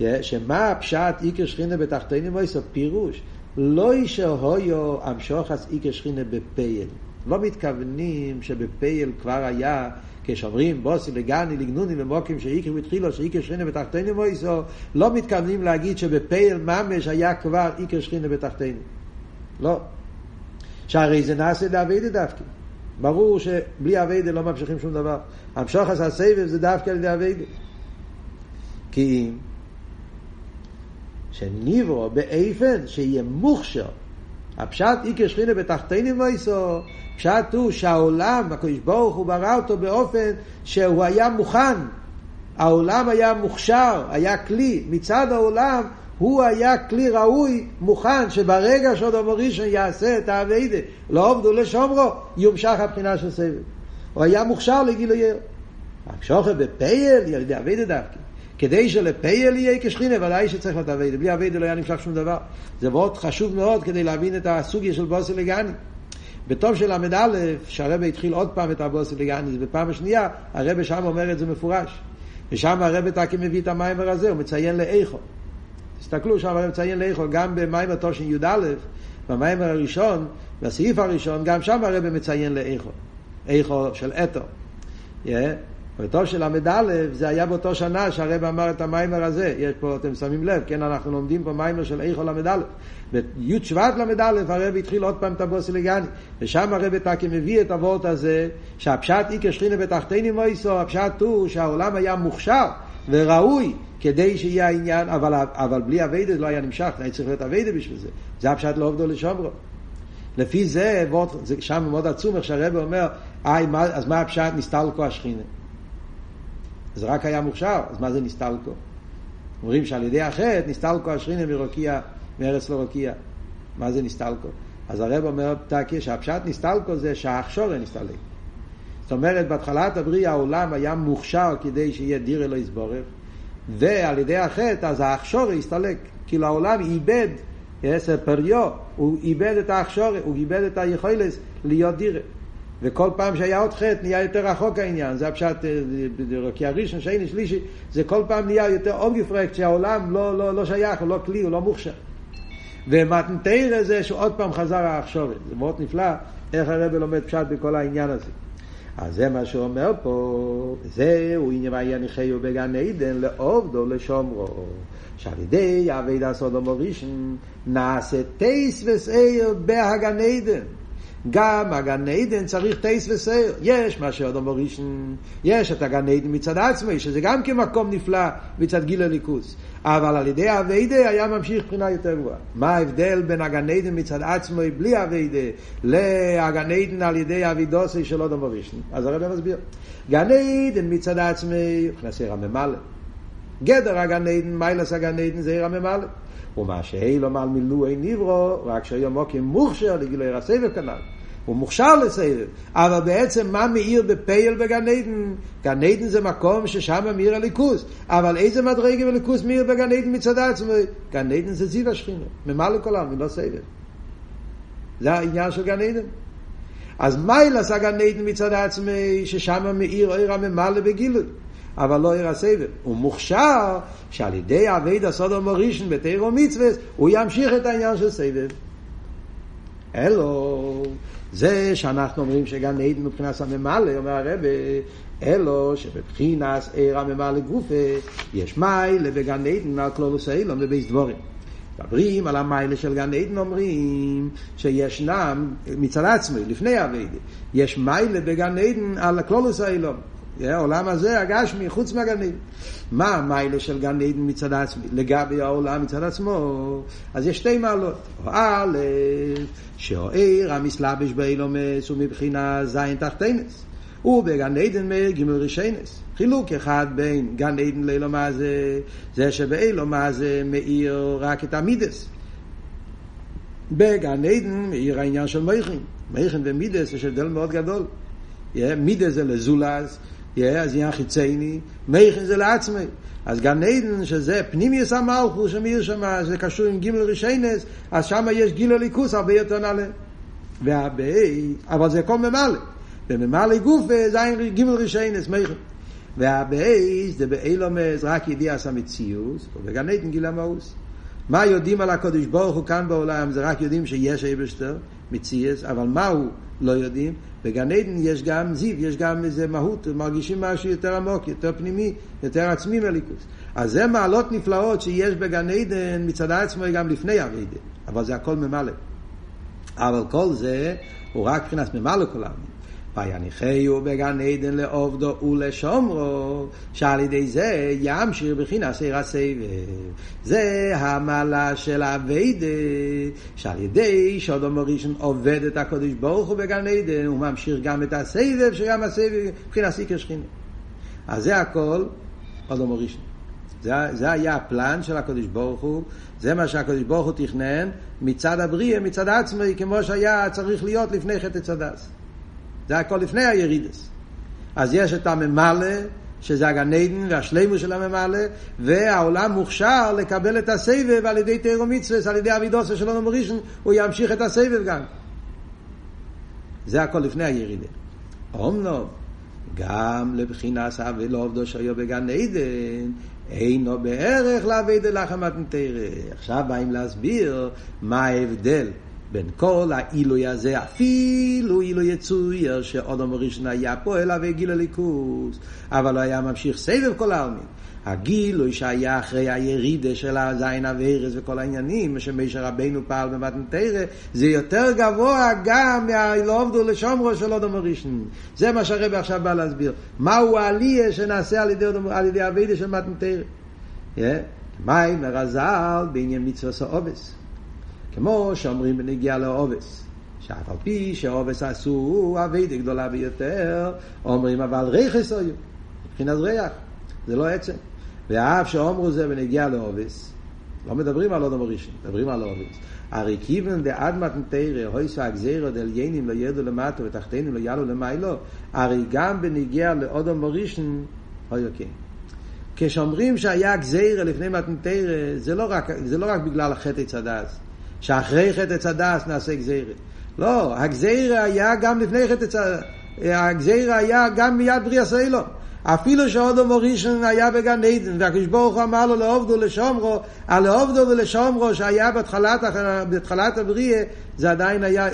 Yeah, שמה הפשט איקר שכינה בתחתינים מויסו? פירוש. לא אישר הויו אמשוחס איקר שכינה בפייל. לא מתכוונים שבפייל כבר היה, כשאומרים בוסי לגני לגנוני למוקים שאיקר בתחילו שאיקר שכינה בתחתינו מויסו, לא מתכוונים להגיד שבפייל ממש היה כבר איקר שכינה בתחתינו. לא. שהרי זה נעשה לאביידה דווקא. ברור שבלי אביידה לא ממשיכים שום דבר. המשוחס הסבב זה דווקא על ידי אביידה. כי אם שניברו באיפן שיהיה מוכשר. הפשט איקר שכינה בתחתינים מויסו, פשט הוא שהעולם, הקדוש ברוך הוא ברא אותו באופן שהוא היה מוכן. העולם היה מוכשר, היה כלי. מצד העולם הוא היה כלי ראוי, מוכן, שברגע שעוד המורישון יעשה את האביידה, לא עובדו לשומרו, יומשך הבחינה של סבב. הוא היה מוכשר לגילוי ער. רק בפייל, על ידי אביידה דווקא. כדי שלפייל יהיה כשכינה, ודאי שצריך להיות אביידה. בלי אביידה לא היה נמשך שום דבר. זה מאוד חשוב מאוד כדי להבין את הסוגיה של בוסי לגני. בטוב של ל"א, שהרבא התחיל עוד פעם את הבוסי לגני, בפעם השנייה, הרבא שם אומר את זה מפורש. ושם הרב תקי מביא את המיימר הזה, הוא מציין לאיכו. תסתכלו, שם הרב מציין לאיכו, גם במיימר תושן י"א, במיימר הראשון, בסעיף הראשון, גם שם הרב מציין לאיכו. איכו של אתו. Yeah. בתור של ל"א, זה היה באותו שנה שהרב אמר את המיימר הזה. יש פה, אתם שמים לב, כן, אנחנו לומדים פה מיימר של איכו ל"א. בי' שבט ל"א הרב התחיל עוד פעם את הבוסילגני. ושם הרב תקי מביא את הוורט הזה, שהפשט איקר שכינה בתחתיני מויסו, הפשט הוא שהעולם היה מוכשר וראוי כדי שיהיה העניין, אבל, אבל בלי אביידה לא היה נמשך, היה צריך להיות אביידה בשביל זה. זה הפשט לא עובדו לשומרו. לפי זה, זה שם מאוד עצום, איך שהרב אומר, אז מה הפשט נסתלקו השכינה? זה רק היה מוכשר, אז מה זה נסתלקו? אומרים שעל ידי החטא נסתלקו השכינה מרוקיע, מארץ לרוקיע. מה זה נסתלקו? אז הרב אומר תקי שהפשט נסתלקו זה שהאחשורה נסתלק. זאת אומרת, בהתחלת הבריאה העולם היה מוכשר כדי שיהיה דירה לא יסבורך, ועל ידי החטא אז האחשורה הסתלק. כאילו העולם איבד, עשר פריו, הוא איבד את האחשורה, הוא איבד את היכולת להיות דירה. וכל פעם שהיה עוד חטא נהיה יותר רחוק העניין, זה הפשט, כי הראשון, שני, שלישי, זה כל פעם נהיה יותר אוגפרקט שהעולם לא, לא, לא שייך, הוא לא כלי, הוא לא מוכשר. ומתנתרא זה שעוד פעם חזר האחשורת, זה מאוד נפלא איך הרב לומד פשט בכל העניין הזה. אז זה מה שהוא אומר פה, זהו עניין ויניחהו בגן עדן לעובדו לשומרו, שעל ידי אבי סודום וראשון נעשה טייס וסעיר בהגן עדן. גם הגן עדן צריך טייס וסייר. יש מה שאודום ראשון, יש את הגן עדן מצד עצמי, שזה גם כמקום נפלא מצד גיל הליכוס. אבל על ידי אביידה היה ממשיך מבחינה יותר גבוהה. מה ההבדל בין הגן עדן מצד עצמי בלי אביידה להגן עדן על ידי אבידוסי של אודום ראשון? אז הרב מסביר. גן עדן מצד עצמי, נכנס עיר הממלא. גדר הגן עדן, מיילס הגן עדן זה עיר הממלא. ומה שאילו מעל מילואי ניברו, רק שהיום מוקים מוכשר לגילוי הסבב כנ"ל. הוא מוכשר לסבב, אבל בעצם מה מאיר בפייל בגן עדן? גן עדן זה מקום ששם מאיר הליכוס, אבל איזה מדרגה בליכוס מאיר בגן עדן מצד עצמו? גן עדן זה זיו השכינה, ממלא כל העם, ולא סבב. זה העניין של גן עדן. אז מה ילעשה גן עדן מצד עצמי, ששם מאיר עיר הממלא בגילוי? אבל לא עיר הסבב. הוא מוכשר שעל ידי אבי דסודו מורישן בתירו מצווה, הוא ימשיך את העניין של סבב. אלו, זה שאנחנו אומרים שגן עדן מבחינת הממלא, אומר הרב, אלו שבבחינת עיר הממלא גופה, יש מיילה בגן עדן על כלולוס אילון בבייס דבורים. מדברים על המיילה של גן עדן אומרים שישנם מצד עצמי, לפני אביידה, יש מיילה בגן עדן על כלולוס האילון. העולם הזה, הגשמי, חוץ מהגן עדן. מה המיילה של גן עדן מצד עצמי? לגבי העולם מצד עצמו, אז יש שתי מעלות. א', שהעיר המסלבש באילומס הוא מבחינה זין תחתינס. ובגן עדן גימל רישיינס. חילוק אחד בין גן עדן לאילומה זה, זה שבאילומה זה מאיר רק את המידס. בגן עדן מאיר העניין של מייכין. מייכין ומידס יש הבדל מאוד גדול. מידס זה לזולז, אז עניין חיצייני, מייכין זה לעצמי. אז גן עדן, שזה פנימיוס המלכוס, שמאיר שם, זה קשור עם גימל רישיינס, אז שם יש גיל הליכוס הרבה יותר נעלה. והבי, אבל זה הכל ממלא. בממלא גוף זה גימל רישיינס, מייכין. והבייס זה באילומס רק ידיע סמציוס, ובגן עדן גיל המאוס. מה יודעים על הקודש ברוך הוא כאן בעולם, זה רק יודעים שיש אבשטר, מציאס, אבל מה הוא לא יודעים? בגן עדן יש גם זיו, יש גם איזה מהות, מרגישים משהו יותר עמוק, יותר פנימי, יותר עצמי מליכוס. אז זה מעלות נפלאות שיש בגן עדן מצד עצמו גם לפני אבידן, אבל זה הכל ממלא. אבל כל זה הוא רק מבחינת ממלא כל העמים. ויניחהו בגן עדן לעובדו ולשומרו, שעל ידי זה ימשיר בחינס עיר הסבב. זה המעלה של אביידה, שעל ידי שאודו ראשון עובד את הקודש ברוך הוא בגן עדן, הוא ממשיך גם את הסבב, שגם הסבב מבחינת עיקר שכינה. אז זה הכל אודו ראשון. זה, זה היה הפלן של הקודש ברוך הוא, זה מה שהקודש ברוך הוא תכנן מצד הבריאה, מצד עצמי, כמו שהיה צריך להיות לפני חטא צדס. זה הכל לפני הירידס. אז יש את הממלא, שזה הגן עדן והשלימו של הממלא, והעולם מוכשר לקבל את הסבב על ידי תירו מצווה, על ידי אבידוסה של אונו מורישן, הוא ימשיך את הסבב גם. זה הכל לפני הירידה. אמנם, גם לבחינת סבי לא עובדו שהיו בגן עדן, אינו בערך לעבד לחם מתנתרא. עכשיו באים להסביר מה ההבדל בין כל העילוי הזה, אפילו עילוי יצויר שאודום ראשון היה פועל אבי גיל הליכוז, אבל הוא היה ממשיך סבב כל העלמין. הגילוי שהיה אחרי הירידה של הזין אביירס וכל העניינים, שמשה רבנו פעל במתנתרא, זה יותר גבוה גם מהלא לשומרו של אודום הראשון. זה מה שהרבי עכשיו בא להסביר. מהו העלייה שנעשה על ידי, על ידי אביידה של מתנתרא. Yeah. מים מרזל בעניין מצווה עובס. כמו שאומרים בנגיעה לעובס. שאף על פי שעובס עשו אביידה גדולה ביותר, אומרים אבל רכס היו, מבחינת ריח, זה לא עצם. ואף שאומרו זה בנגיעה לעובס, לא מדברים על אודם ראשון, מדברים על עובס. הרי כיוון דעד מתנתרא, הויסו הגזירו דליינים לא ידו למטו ותחתינים לא יעלו למיילו, הרי גם בנגיעה לאודם ראשון, הוי כן. כשאומרים שהיה גזירה לפני מתנתרא, זה, לא רק, זה לא רק בגלל החטא צדס, שאחרי חטא צדס נעשה גזירה. לא, הגזירה היה גם לפני חטא צדס, הגזירה היה גם מיד בריאה סיילו. אפילו שאודום ראשון היה בגן עדן, והקדוש ברוך הוא אמר לו לעובדו לשומרו, על לעובדו ולשומרו שהיה בתחלת, בתחלת הבריאה, זה עדיין היה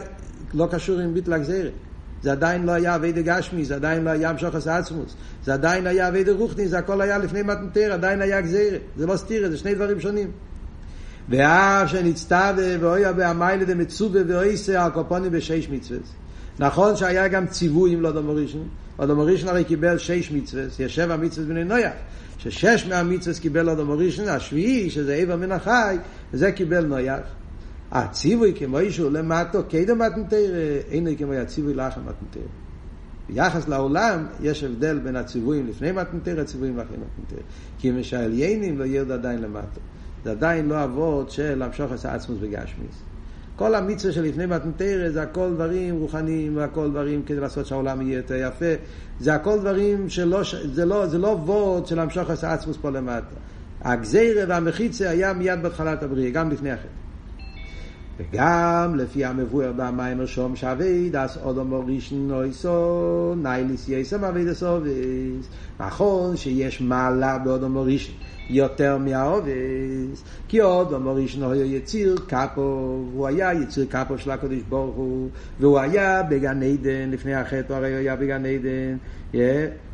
לא קשור עם ביטל הגזירה. זה עדיין לא היה אבי גשמי, זה עדיין לא היה המשוחס עצמוס, זה עדיין היה אבי רוחני, זה הכל היה לפני מתנתר, עדיין היה גזירה. זה לא סתירה, זה שני דברים שונים. ואף שנצטווה ואויה בהמיילה דמצווה ואויסה על קופונים בשש מצוות. נכון שהיה גם ציווי עם לאדום ראשון, אדום ראשון הרי קיבל שש מצוות, יש שבע מצוות בני נויח, ששש מהמצוות קיבל אדום ראשון, השביעי, שזה איבר מן החי, זה קיבל נויח. הציווי כמו אישו למטו, קדם מתנתר, אינו כמו הציווי לאחר מתנתר. ביחס לעולם יש הבדל בין הציוויים לפני מתנתר, הציוויים לאחרי מתנתר. כי משעליינים לא ירד עדיין למטו. זה עדיין לא אבות של המשוך עשה עצמוס בגשמיס. כל המצווה שלפני מתנתרא זה הכל דברים רוחניים והכל דברים כדי לעשות שהעולם יהיה יותר יפה. זה הכל דברים שלא, זה לא, זה לא וורד של המשוך עשה עצמוס פה למטה. הגזירה והמחיצה היה מיד בהתחלת הבריאה, גם לפני החטא. וגם לפי המבואר במים רשום שאבייד אס אודו מורישן נויסו נייליס יסם אבייד אסובס נכון שיש מעלה באודו מורישן יותר מהעובס כי אודו מורישן הוא יציר קפו הוא היה יציר קפו של הקודש ברוך הוא והוא היה בגן עדן לפני החטא הרי הוא היה בגן עדן yeah.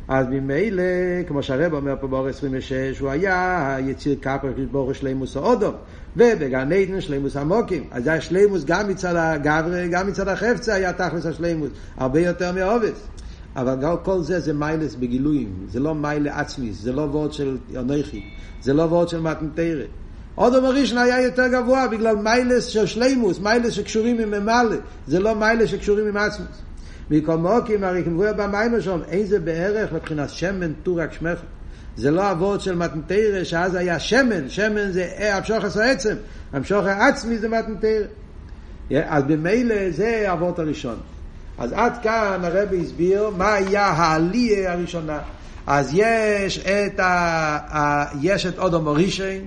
אז ממילא, כמו שהרב אומר פה באור 26, הוא היה יציר קפר ברוך שלימוס האודום, ובגן עדן שלימוס המוקים. אז השלימוס גם מצד הגברי, גם מצד החפצה היה תכלס השלימוס, הרבה יותר מהעובס. אבל גם כל זה זה מיילס בגילויים, זה לא מיילה עצמיס, זה לא וורד של אנכי, זה לא וורד של מתנתרא. אודום הראשון היה יותר גבוה בגלל מיילס של שלימוס, מיילס שקשורים עם ממלא, זה לא מיילס שקשורים עם עצמיס. מכל מוקים, הרי כמובן במים שם, אין זה בערך מבחינת שמן טורק שמך. זה לא אבות של מתנתרא, שאז היה שמן, שמן זה המשוך עשו עצם, המשוך העצמי זה מתנתרא. אז במילא זה אבות הראשון. אז עד כאן הרבי הסביר מה היה העלייה הראשונה. אז יש את, ה, ה, יש את אודו מורישן,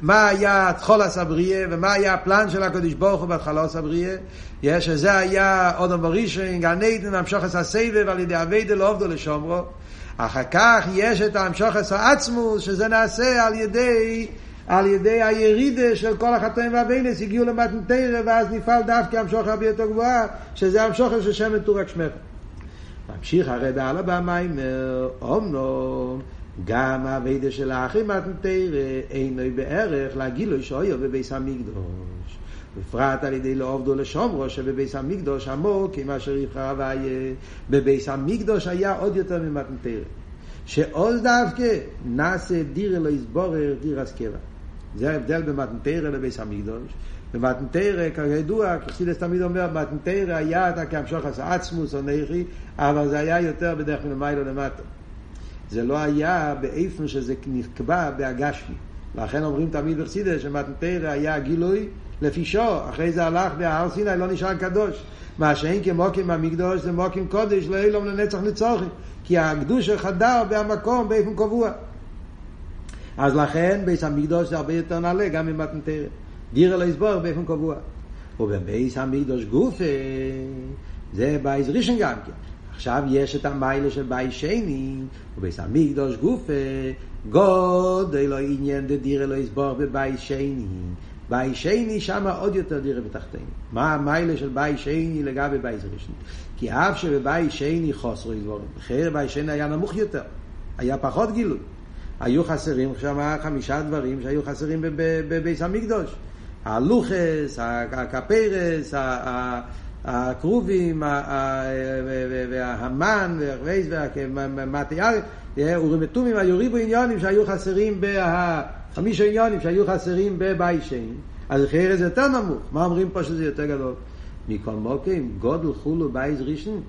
מה היה תחולס הבריאה ומה היה הפלן של הקדוש ברוך הוא בהתחלוס הבריאה. יש שזה היה אודום בראשון, גן עדן, המשוכס הסבב על ידי אביידה לא עובדו לשומרו. אחר כך יש את המשוכס העצמוס, שזה נעשה על ידי, על ידי הירידה של כל החטאים והבינס, הגיעו למתנתרא, ואז נפעל דווקא המשוכס הרבה יותר גבוהה, שזה המשוכס של שם מטורק שמך. ממשיך הרי בעל הבמה, אומנום, גם האביידה של האחים מתנתרא אינו בערך לגילוי שאויו בביס המקדוש. בפרט על ידי לא עובדו לשומרו שבביס המקדוש עמוק עם אשר יבחר הוויה בביס המקדוש היה עוד יותר ממתנתרא. שעוז דווקא נעשה דיר אלו יסבורר דיר הסקבה. זה ההבדל במתנתרא לביס המקדוש. במתנתרא, כידוע, כסידס תמיד אומר, מתנתרא היה אתה כהמשוך עשה עצמוס או נכי, אבל זה היה יותר בדרך כלל למיילו למטה. זה לא היה באיפן שזה נקבע בהגשמי. לכן אומרים תמיד בחסידה שמתנתרא היה גילוי לפי שור, אחרי זה הלך בהר סיני, לא נשאר קדוש. מה שאין כמוקים במקדוש זה מוקים קודש, לא אילום לנצח נצוחים. כי הקדוש חדר במקום באיפן קבוע. אז לכן בייס המקדוש זה הרבה יותר נעלה גם ממתנתרא. דירה לא יסבור באיפן קבוע. ובבייס המקדוש גופה זה בייס ראשון גם כן. עכשיו יש את המיילה של בית שני, ובייס המקדוש גופה, גודל לא עניין דדיר לא יסבור בבית שני. בית שני שם עוד יותר דירה בתחתינו. מה המיילה של בית שני לגבי בית ראשון? כי אף שבבית שני חוסרו דבורים. אחרי בית שני היה נמוך יותר, היה פחות גילוי. היו חסרים שם חמישה דברים שהיו חסרים בבית המקדוש. הלוחס, הקפרס, הכרובים, והמן, והמטיאר, אורים ותומים, היו ריבו עניונים שהיו חסרים, חמישה עניונים שהיו חסרים בבית שני. אז זה יותר נמוך. מה אומרים פה שזה יותר גדול? מכל מקום, גודל חולו בית ראשון.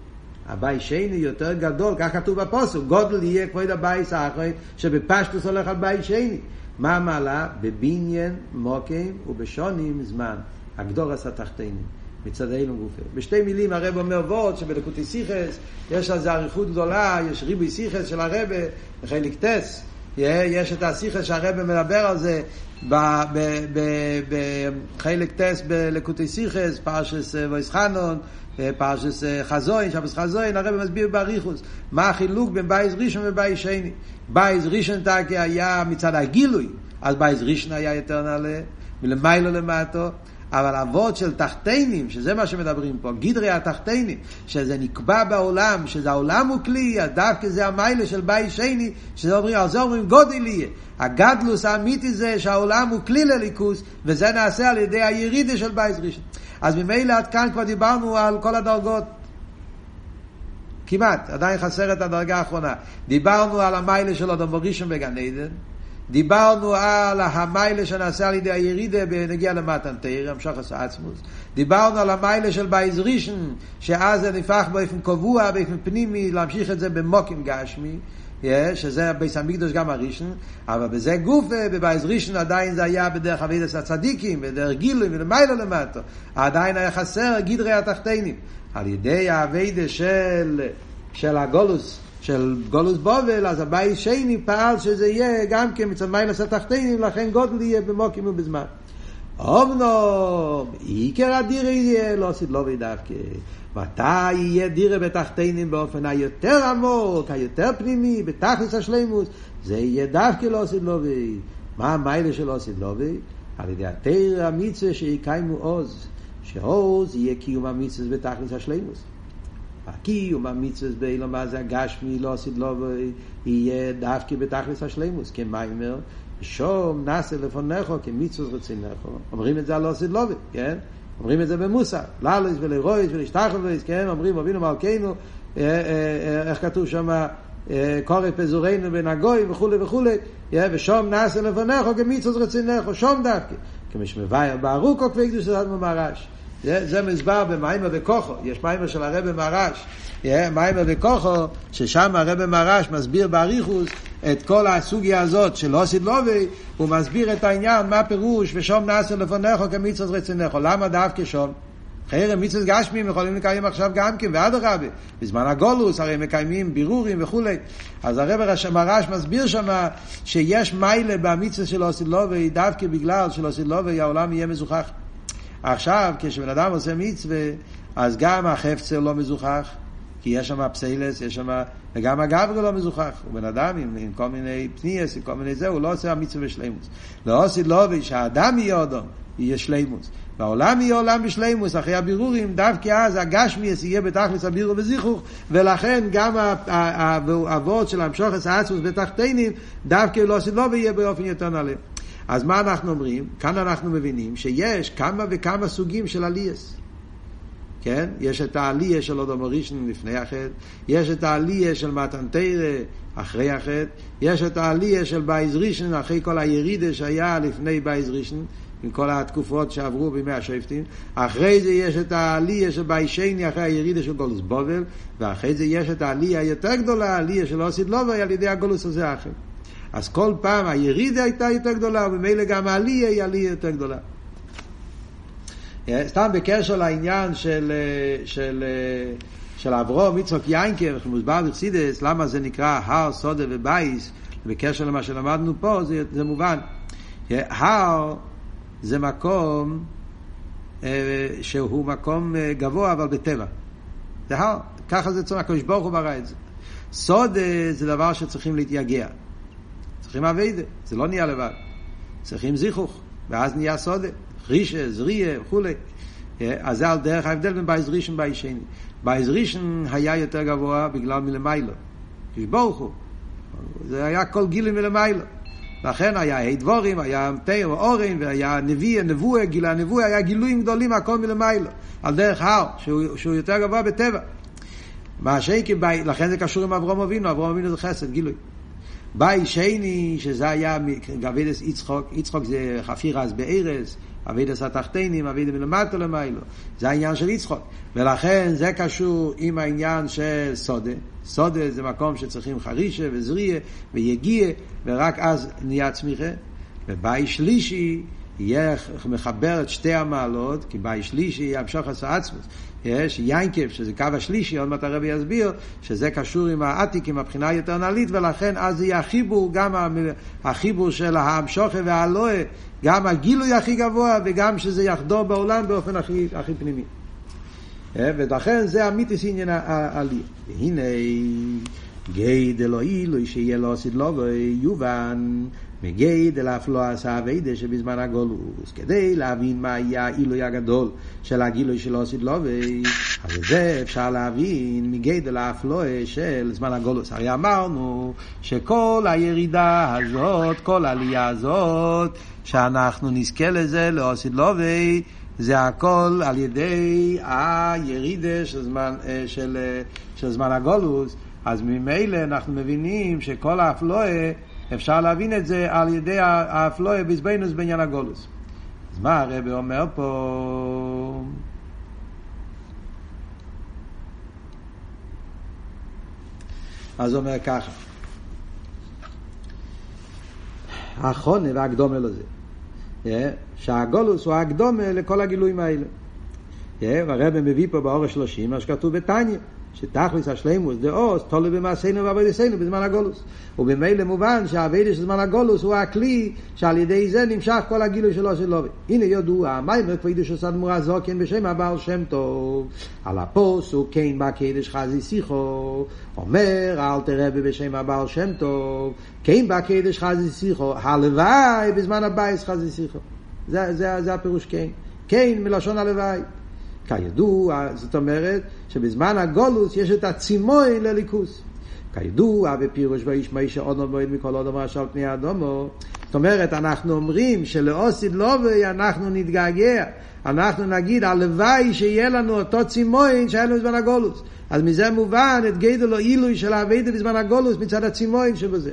הבית שני יותר גדול, כך כתוב בפסוק, גדול יהיה כבוד הבית האחרון, שבפשטות הולך על בית שני. מה המעלה? בבניין מקום ובשנים זמן. הגדרות התחתונים. מצד אלו גופה. בשתי מילים הרב אומר וורד שבלקוטי שיחות יש על זה אריכות גדולה, יש ריבוי שיחות של הרב בחלק ט'. יש את השיחות שהרב מדבר על זה בחלק ט' בלקוטי שיחות, פרשת ואתחנן, פרשת חזון, שבת חזון, הרב מסביר באריכות מה החילוק בין בית ראשון ובית שני. בית ראשון תקי היה מצד הגילוי, אז בית ראשון היה יותר נעלה, מלמעלה למטה. אבל אבות של תחתונים, שזה מה שמדברים פה, גדרי התחתונים, שזה נקבע בעולם, שזה העולם הוא כלי, דווקא זה המעלה של בית שני, שזה אומרים, על זה אומרים גדול יהיה. הגדלוס האמיתי זה שהעולם הוא כלי לליכוס, וזה נעשה על ידי הירידה של בית ראשון. אז ממילא עד כאן כבר דיברנו על כל הדרגות. כמעט, עדיין חסרת הדרגה האחרונה. דיברנו על המיילה של אדם ראשון בגן עדן, דיברנו על המיילה שנעשה על ידי הירידה בנגיע למתן תרא, המשוך עשה עצמוס. דיברנו על המיילה של בייז ראשון, שאז זה נפח באופן קבוע, באופן פנימי, להמשיך את זה במוקים גשמי. שזה ביס המקדוש גם הראשון, אבל בזה גוף, בבייז ראשון עדיין זה היה בדרך אבידס הצדיקים, בדרך גילוי ולמיילה למטו. עדיין היה חסר גדרי התחתינים. על ידי האבידה של, של הגולוס, של גולוס בובל, אז הבית שני פעל שזה יהיה גם כן מצד מיילס התחתינים, לכן גודל יהיה במוקים ובזמן. אמנום, עיקר הדירה יהיה לא עשית לא ודווקא. מתי יהיה דירה בתחתינים באופן היותר עמוק, היותר פנימי, בתכלס השלימוס, זה יהיה דווקא לא עשית לא מה המיילה של לא עשית לא על ידי התרא המצווה שיקיימו עוז, שעוז יהיה קיום המצווה בתכלס השלימוס. הקיום המצווה באילו מה זה הגשמי לא עשית לא יהיה דווקא בתכלס השלימוס כמיימר שום נעשה לפונך כמצווה רצינך. אומרים את זה על לא עשית לא כן? אומרים את זה במוסר. ללויס ולרויס ולשתחוויס כן? אומרים אבינו מלכנו איך כתוב שם קורא פזורנו בין הגוי וכולי וכולי ושום נעשה לפונך כמצווה רצינך שום דווקא. כמשמבייר בארוכו כפי קדוש זה מרש זה, זה מסבר במיימר וכוחו, יש מיימר של הרב מרש, מיימר וכוחו, ששם הרב מרש מסביר באריכוס את כל הסוגיה הזאת של אוסיד לובי, הוא מסביר את העניין, מה פירוש, ושום נעשה לפניך כמצוות רצינך, למה דווקא שום? חרם מצוות גשמים יכולים לקיים עכשיו גם כן, ואדרבה, בזמן הגולוס הרי מקיימים בירורים וכולי. אז הרב מרש מסביר שם שיש מיילה במצוות של אוסיד לובי, דווקא בגלל של אוסיד לובי העולם יהיה מזוכח. עכשיו, כשבן אדם עושה מצווה, אז גם החפצר לא מזוכח, כי יש שם פסיילס, יש שם, וגם הגברי לא מזוכח. הוא בן אדם עם, עם כל מיני פניאס, עם כל מיני זה, הוא לא עושה המצווה בשלימוס. לא עושה לובי שהאדם יהיה אדום, יהיה שלימוס. והעולם יהיה עולם בשלימוס, אחרי הבירורים, דווקא אז הגשמיאס יהיה בתכלס הבירו וזיכוך, ולכן גם האבות של המשוך את האצמוס בתחתינים, דווקא לא עושה לובי יהיה באופן יותר נעלה. אז מה אנחנו אומרים? כאן אנחנו מבינים שיש כמה וכמה סוגים של עלייס. כן? יש את העלייה של אודום ראשון לפני החטא, יש את העלייה של מתן תרא אחרי החטא, יש את העלייה של בית ראשון אחרי כל הירידה שהיה לפני בית ראשון, עם כל התקופות שעברו בימי השופטים, אחרי זה יש את העלייה של בית שני אחרי הירידה של גלות בבל, ואחרי זה יש את העלייה היותר גדולה, העלייה של עתיד לבוא על ידי הגלות הזה אחר. אז כל פעם הירידה הייתה יותר גדולה, וממילא גם העלייה היא עלייה יותר גדולה. סתם בקשר לעניין של, של, של אברום, יצחק יינקר, מוסבר בחסידס, למה זה נקרא הר, סודה ובייס, בקשר למה שלמדנו פה, זה, זה מובן. הר זה מקום שהוא מקום גבוה, אבל בטבע. זה הר, ככה זה צומח, הקדוש ברוך הוא ברא את זה. סוד זה דבר שצריכים להתייגע. צריכים אביידה, זה לא נהיה לבד. צריכים זיכוך, ואז נהיה סודה. רישה, זריה וכולי. אז זה על דרך ההבדל בין בייז ראשון ובייז שני. בייז ראשון היה יותר גבוה בגלל מלמיילו. ברוך הוא. זה היה כל גילי מלמיילו. לכן היה ה' דבורים, היה תאר אורן, והיה נביא, נבואה, גילה נבואה, היה גילויים גדולים, הכל מלמיילו. על דרך הר, שהוא, שהוא יותר גבוה בטבע. מה שייקי, לכן זה קשור עם אברום אבינו, אברום אבינו זה חסד, גילוי. ביי שני, שזה היה גבידס יצחוק, יצחוק זה חפיר אז בארז, אבידס התחתינים, אבידס מלמטה למיילו. זה העניין של יצחוק. ולכן זה קשור עם העניין של סודה. סודה זה מקום שצריכים חרישה וזריה ויגיע, ורק אז נהיה צמיחה. וביי שלישי, יהיה מחבר את שתי המעלות, כי ביי שלישי ימשוך עשה עצמוס. יש יינקב, שזה קו השלישי, עוד מעט הרבי יסביר, שזה קשור עם העתיק, עם הבחינה נעלית, ולכן אז יהיה החיבור, גם החיבור של ההמשוכה והלואה, גם הגילוי הכי גבוה, וגם שזה יחדור בעולם באופן הכי, הכי פנימי. ולכן זה אמיתיס עניין העלייה. והנה, גי דלא אילוי שיהיה לו סדלובוי, יובן. מגיידל אף לא עשה אביידה שבזמן הגולוס, כדי להבין מה היה העילוי הגדול של הגילוי של אוסיד לובי, אז את זה אפשר להבין מגיידל אף לא של זמן הגולוס. הרי אמרנו שכל הירידה הזאת, כל העלייה הזאת, שאנחנו נזכה לזה לאוסיד לובי, זה הכל על ידי הירידה של זמן, של, של זמן הגולוס, אז ממילא אנחנו מבינים שכל האפלואה אפשר להבין את זה על ידי האפלואה בזבנוס בעניין הגולוס. אז מה הרב אומר פה? אז הוא אומר ככה, החונה והקדומה לזה, שהגולוס הוא הקדומה לכל הגילויים האלה. והרב מביא פה באור השלושים מה שכתוב בתניא. שתכלס השלימוס דאוס תולו במעשינו ועבודתנו בזמן הגולוס. ובמילא מובן שהאביידה של זמן הגולוס הוא הכלי שעל ידי זה נמשך כל הגילוי שלו של לובי. הנה ידוע, מיימר כבודו של סדמורה זוקן בשם הבעל שם טוב. על הפוסוק כן בקדש חזי שיחו. אומר אל תראה בשם הבעל שם טוב. כן בקדש חזי שיחו. הלוואי בזמן הבייס חזי שיחו. זה, זה, זה הפירוש כן. כן מלשון הלוואי. כידוע, זאת אומרת שבזמן הגולוס יש את הצימוי לליכוס. כידוע בפירוש ואיש מיישה עוד מועד מכל עוד אמר על פני אדומו. זאת אומרת, אנחנו אומרים שלאוסיד לובי אנחנו נתגעגע. אנחנו נגיד, הלוואי שיהיה לנו אותו צימוי שהיה לנו בזמן הגולוס. אז מזה מובן את גדל או עילוי של האביידה בזמן הגולוס מצד הצימוי שבזה.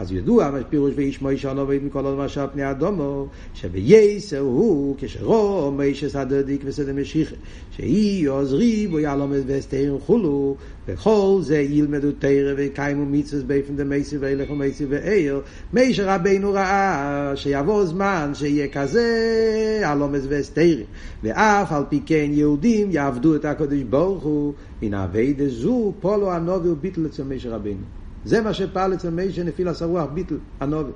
אז ידוע מה פירוש ואיש מוישה נובד מכל עוד משל פני אדומו שבייסר הוא כשרו מוישה סדדיק וסדר משיחה שאי עוזרי בו יעלומד ואסתר חולו וכל זה ילמדו תרא וקיימו מצווה באופן דמייסי ואילך ומייסי ואיר מיישה רבינו ראה שיבוא זמן שיהיה כזה הלומד ואסתר ואף על פי כן יהודים יעבדו את הקדוש ברוך הוא מן אביידה זו פולו הנובי וביטל אצל מיישה רבינו זה מה שפעל אצל מיישה נפיל הסרוח ביטל, הנובל.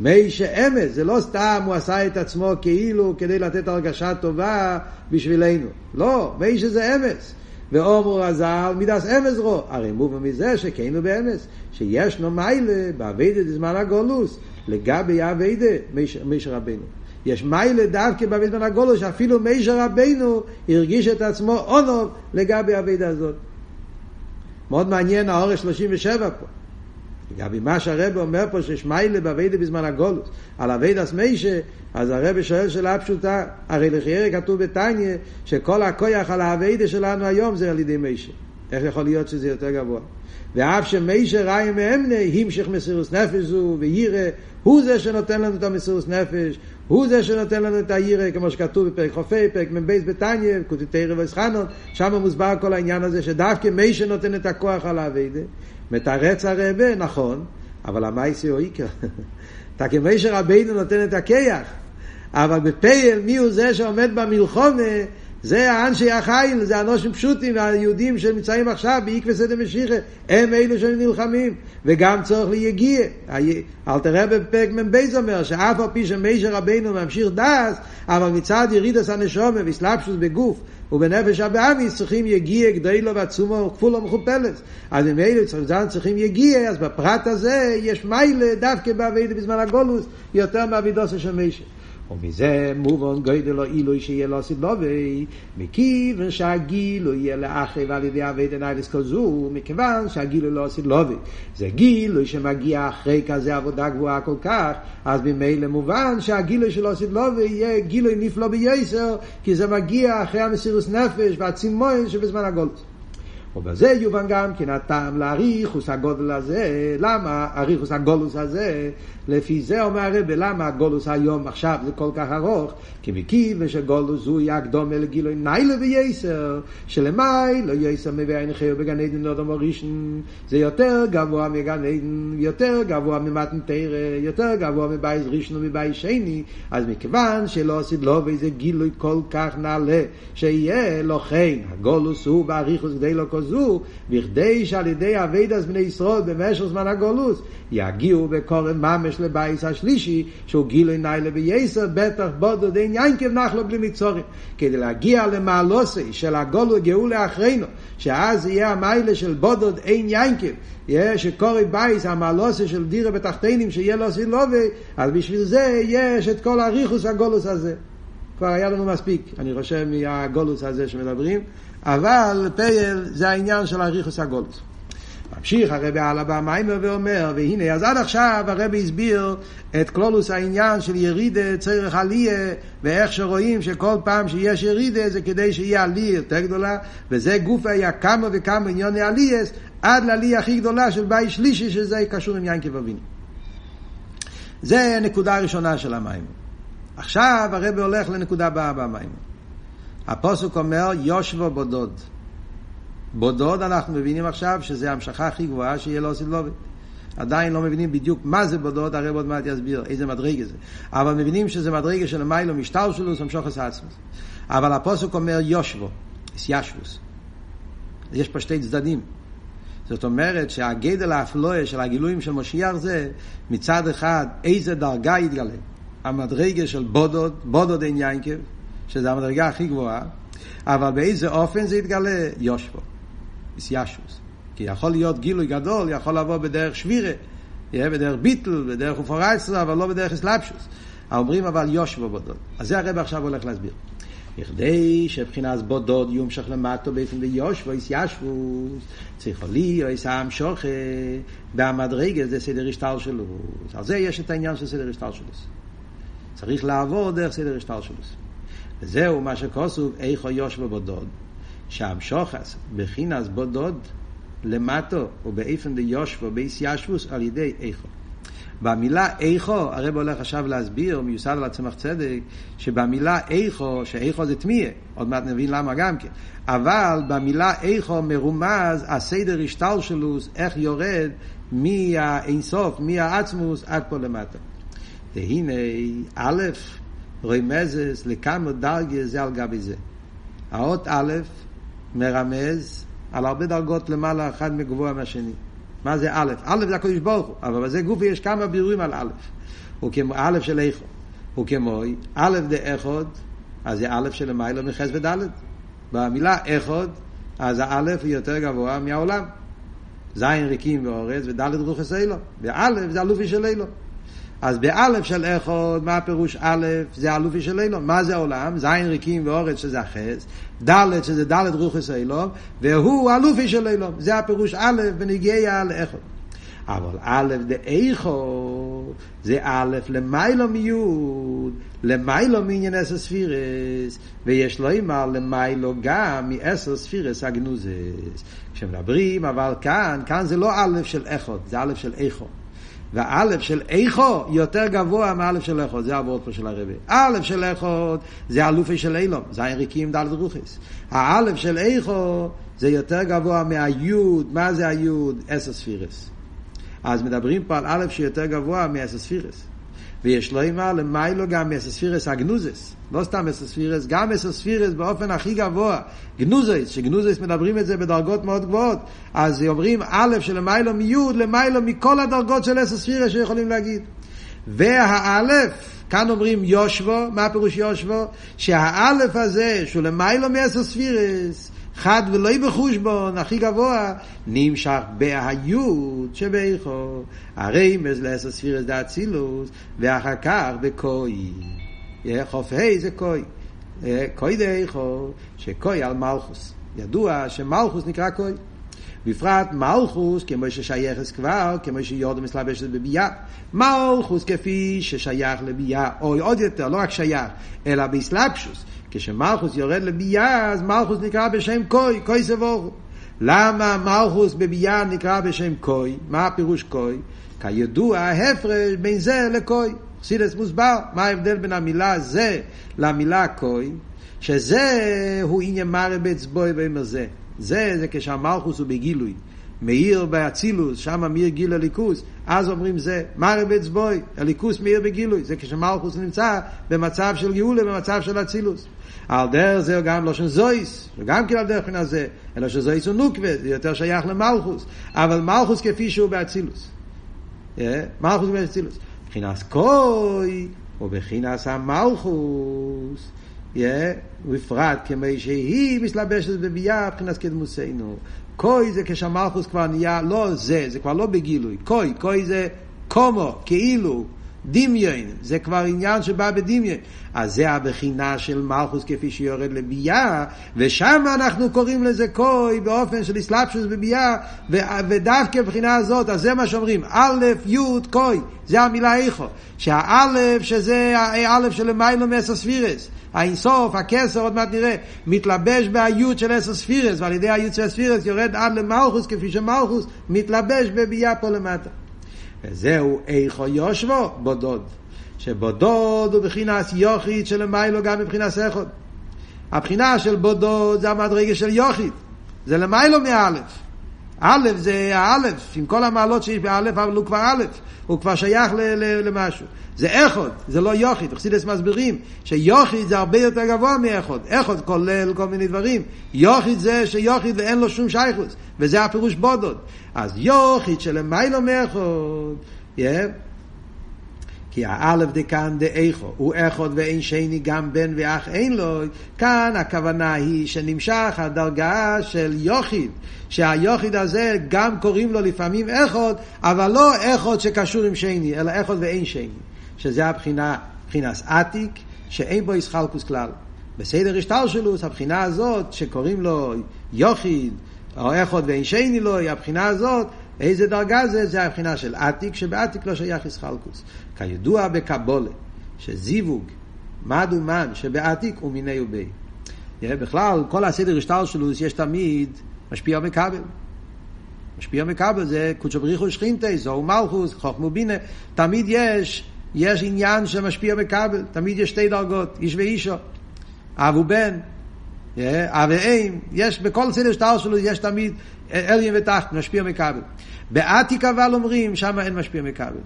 מיישה אמס, זה לא סתם הוא עשה את עצמו כאילו כדי לתת הרגשה טובה בשבילנו. לא, מיישה זה אמס. ואומרו רז"ל מידס אמס רו. הרי מובן מזה שכאילו באמס, שישנו מיילה באביידה בזמן הגולוס, לגבי האביידה מיישה רבנו. יש מיילה דווקא בזמן הגולוס, שאפילו מיישה רבנו הרגיש את עצמו אונוב לגבי האביידה הזאת. מאוד מעניין האורש 37 פה. לגבי מה שהרבא אומר פה שיש מיילה באביידה בזמן הגולוס, על אביידס מיישה, אז הרבא שואל שאלה פשוטה, הרי לחיירה כתוב בתניא שכל הכויח על האביידה שלנו היום זה על ידי מיישה. איך יכול להיות שזה יותר גבוה? ואף שמיישה ראי מאמנה, המשך מסירוס נפש זו ויירא, הוא זה שנותן לנו את המסירוס נפש, הוא זה שנותן לנו את הירא, כמו שכתוב בפרק חופי, פרק מ"ב בתניא, כותבי רב וסחנון, שם מוסבר כל העניין הזה שדווקא מיישה נותן את הכוח על האביידה. מתרץ הרבה, נכון, אבל המייסי הוא עיקר. תקמי שרבינו נותן את הכיח, אבל בפייל מי הוא זה שעומד במלחומה, זה האנשי החיל, זה אנושים פשוטים, היהודים שנמצאים עכשיו בעקבס עדה משיחה, הם אלו שנלחמים, וגם צורך ליגיע. אל תראה בפרק מ"ב אומר, שאף על פי שמשה רבינו ממשיך דס, אבל מצד ירידס הנשומה וסלפשוס בגוף, ובנפש הבאביס צריכים יגיע גדלו ועצומו וכפולו מכופלס. אז אם אלו צריכים יגיע, אז בפרט הזה יש מיילה דווקא בעבידה בזמן הגולוס יותר מעבידוסו של משה. ומזה מובן גודל אילו שיהיה לו סדלובי, מכיוון שהגילוי יהיה לאחרי ועל ידי עבודה נעלית כזו, מכיוון שהגילוי לעתיד לבוא. זה גילוי שמגיע אחרי כזה עבודה גבוהה כל כך, אז ממילא מובן שהגילוי של לעתיד לבוא יהיה גילוי נפלא ביותר, כי זה מגיע אחרי המסירות נפש והצימאון שבזמן הגלות. ובזה יובן גם כן הטעם לאריכות הגלות הזה, למה אריכות הגלות הזה, לפי זה אומר הרבי, למה הגלות היום עכשיו זה כל כך ארוך? כי מכיוון שגולוס הוא יקדום אל גילוי ניילה וייסר, שלמי לא ייסר מביא עין חיו בגן עדן לא דומו ראשון, זה יותר גבוה מגן עדן, יותר גבוה ממתן תרא, יותר גבוה מבייס ראשון ומבייס שני, אז מכיוון שלא עשית לו באיזה גילוי כל כך נעלה, שיהיה לו כן, הגולוס הוא באריכוס כדי לא כזו, בכדי שעל ידי אבידס בני ישראל במשך זמן הגולוס, יגיעו בקורן ממש לבייס השלישי, שהוא גילוי ניילה וייסר, בטח בודו דין ינקב נחלו בלי מצורים. כדי להגיע למעלוסי של הגולו גאולה אחרינו, שאז יהיה המיילה של בודו אין ינקב, יהיה שקורי בייס, המעלוסי של דירה בתחתינים, שיהיה לו סילובי, אז בשביל זה יש את כל הריחוס הגולוס הזה. כבר היה לנו מספיק, אני חושב, מהגולוס הזה שמדברים, אבל פייל זה העניין של הריחוס הגולוס. ממשיך הרבי הלאה במיימר ואומר, והנה, אז עד עכשיו הרבי הסביר את כלולוס העניין של ירידה צריך עליה, ואיך שרואים שכל פעם שיש ירידה זה כדי שיהיה עליה יותר גדולה, וזה גוף היה כמה וכמה עניוני עלייס, עד לעליה הכי גדולה של בית שלישי, שזה קשור עם יין כבביני. זה הנקודה הראשונה של המיימר. עכשיו הרבי הולך לנקודה הבאה במיימר. הפוסק אומר, יושבו בודוד. בודוד אנחנו מבינים עכשיו שזה המשכה הכי גבוהה שיהיה לו סילובי. עדיין לא מבינים בדיוק מה זה בודוד, הרי עוד מעט יסביר איזה מדרגה זה. אבל מבינים שזה מדרגה של מיילו משטר שלו, עשה עצמוס. אבל הפוסק אומר יושבו, ישבוס. יש פה שתי צדדים. זאת אומרת שהגדל האפלואה של הגילויים של משיח זה מצד אחד איזה דרגה יתגלה. המדרגה של בודוד, בודוד אין יינקב, שזה המדרגה הכי גבוהה, אבל באיזה אופן זה יתגלה? יושבו. איסיישוס. כי יכול להיות גילוי גדול, יכול לבוא בדרך שבירה, יהיה בדרך ביטל, בדרך אופורייסר, אבל לא בדרך אסלאפשוס. אומרים אבל יושבו בודוד. אז זה הרב עכשיו הולך להסביר. בכדי שבחינת בודוד יומשך למטו באופן ביושבו איסיישוס, צריכו לי או איסאם שוכה, במדרגה זה סדר השטר שלו. על זה יש את העניין של סדר השטר שלו. צריך לעבור דרך סדר השטר שלו. וזהו מה שכתוב, איכה ישבה בדד. שהמשכת בחינת בדד למטה ובאופן דישבה, התיישבות, על ידי איכה. במילה איכה, הרבי הולך עכשיו להסביר, מיוסד על הצמח צדק, שבמילה איכה, שאיכה זה תמיה, עוד מעט נבין למה גם כן, אבל במילה איכה מרומז הסדר השתלשלות, איך יורד מהאינסוף, מהעצמות עד פה למטה. והנה, א', רמזס לכמה דרגה זה על גבי זה. האות א', מרמז על הרבה דרגות למעלה אחד מגבוה מהשני. מה זה א'? א' זה הקדוש ברוך הוא, אבל בזה גוף יש כמה בירורים על א'. הוא כמו א' של איכו. הוא כמו א' דה איכות, אז זה א' של מיילו מחס וד'. במילה איכות, אז האלף הוא יותר גבוה מהעולם. זין ריקים ואורץ וד' רוחס אילו. באלף זה אלופי של אילו. אז באלף של איכות, מה הפירוש א', זה אלופי של אילום. מה זה עולם? זין ריקים ואורץ שזה החס, ד' שזה ד' רוחס אילום, והוא אלופי של אילום. זה הפירוש א' בנגיע לאיכות. אבל א' דאיכו זה א' למיילו מיוד, למיילו מעניין עשר ספירס, ויש לו אמר למיילו גם מעשר ספירס הגנוזס. כשמדברים, אבל כאן, כאן זה לא א' של איכות, זה א' של איכות. והאלף של איכו יותר גבוה מאלף של איכות, זה העבוד פה של הרבי. אלף של איכות זה אלופי של אילום, זה היריקים דלת רוחס. האלף של איכו זה יותר גבוה מהיוד, מה זה היוד? עשר ספירס. אז מדברים פה על אלף שיותר גבוה מעשר ספירס. ויש לו אמר למיילו גם מסספירס הגנוזס, לא סתם מסספירס, גם מסספירס באופן הכי גבוה, גנוזס, שגנוזס מדברים את זה בדרגות מאוד גבוהות, אז אומרים א' שלמיילו מיוד, למיילו מכל הדרגות של מסספירס שיכולים להגיד. והאלף, כאן אומרים יושבו, מה פירוש יושבו? שהאלף הזה, שהוא למיילו מסספירס, חד ולא בחושבון, הכי גבוה, נמשך בהיות שבאיכו. הרי מזלס הספירס דאצילוס, ואחר כך בכוי. חוף ה' זה כוי. כוי דאיכו, שכוי על מלכוס. ידוע שמלכוס נקרא כוי. בפרט מלכוס, כמו ששייכת כבר, כמו שיורדו מסלבשת בביאה. מלכוס כפי ששייך לביאה, או עוד יותר, לא רק שייך, אלא באסלאפשוס. כשמלכוס יורד לביאה, אז מלכוס נקרא בשם קוי, קוי סבורו. למה מלכוס בביאה נקרא בשם קוי? מה הפירוש קוי? כידוע ההפרש בין זה לקוי. חסידס מוסבר, מה ההבדל בין המילה זה למילה קוי? שזה הוא עניין מרבץ בוי ואומר זה. זה זה כשהמלכוס הוא בגילוי. מאיר באצילוס, שם מאיר גיל הליכוס, אז אומרים זה, מרבץ בוי, הליכוס מאיר בגילוי, זה כשמלכוס נמצא במצב של גאולה, במצב של אצילוס. על דרך זה גם לא של זויס, וגם כן על דרך מן הזה, אלא שזויס הוא נוקווה, זה יותר שייך למלכוס, אבל מלכוס כפי שהוא באצילוס. מלכוס באצילוס. מבחינת קוי, ובחינס המלכוס, ובפרט כמו שהיא מסלבשת בביאה מבחינת קדמוסינו. קוי זה כשהמלכוס כבר נהיה לא זה, זה כבר לא בגילוי. קוי, קוי זה קומו, כאילו, דמיין, זה כבר עניין שבא בדמיין. אז זה הבחינה של מלכוס כפי שיורד לביאה, ושם אנחנו קוראים לזה קוי באופן של אסלאפשוס בביאה, ודווקא בבחינה הזאת, אז זה מה שאומרים, א', י', קוי, זה המילה איכו. שהאלף, שזה האלף של מיילו מעשר ספירס. האינסוף, הכסר, עוד מעט נראה, מתלבש ביוד של עשר ספירס, ועל ידי היוד של הספירס יורד עד למלכוס, כפי שמלכוס מתלבש בביאה פה למטה. וזהו איכו יושבו בודוד. שבודוד הוא בחינס יוחיד שלמיילו גם מבחינס איכות. הבחינה של בודוד זה המדרגה של יוחיד. זה למיילו מאלף. א' זה האלף, עם כל המעלות שיש באלף, אבל הוא כבר א', הוא כבר שייך ל- ל- למשהו. זה איכות, זה לא יוחיד. חסידס מסבירים שיוחיד זה הרבה יותר גבוה מאיכות. איכות כולל כל מיני דברים. יוחיד זה שיוחיד ואין לו שום שייכוס, וזה הפירוש בודוד. אז יוחיד שלמיילו מאיכות, yeah. כי האלף דכאן דאיכו, הוא איכות ואין שני גם בן ואח אין לו, כאן הכוונה היא שנמשך הדרגה של יוחיד, שהיוחיד הזה גם קוראים לו לפעמים איכות, אבל לא איכות שקשור עם שני, אלא איכות ואין שני, שזה הבחינה, בחינס עתיק, שאין בו ישחלקוס כלל. בסדר השטלשלוס, הבחינה הזאת שקוראים לו יוחיד, או איכות ואין שני לו, היא הבחינה הזאת, איזה דרגה זה? זה הבחינה של עתיק, שבעתיק לא שייך ישחלקוס. כידוע בקבולה, שזיווג, מד ומן, שבעתיק הוא מיני ובי. בכלל, כל הסדר השטר שלו יש תמיד משפיע מקבל. משפיע מקבל זה קודשו בריחו שכינתי, זו מלכוס, חוכמו בינה, תמיד יש, יש עניין שמשפיע מקבל, תמיד יש שתי דרגות, איש ואישו, אב ובן, אב ואם, יש בכל סדר שטר שלו יש תמיד עליין ותחת, משפיע מכבל. בעתיק אבל אומרים, שם אין משפיע מכבל.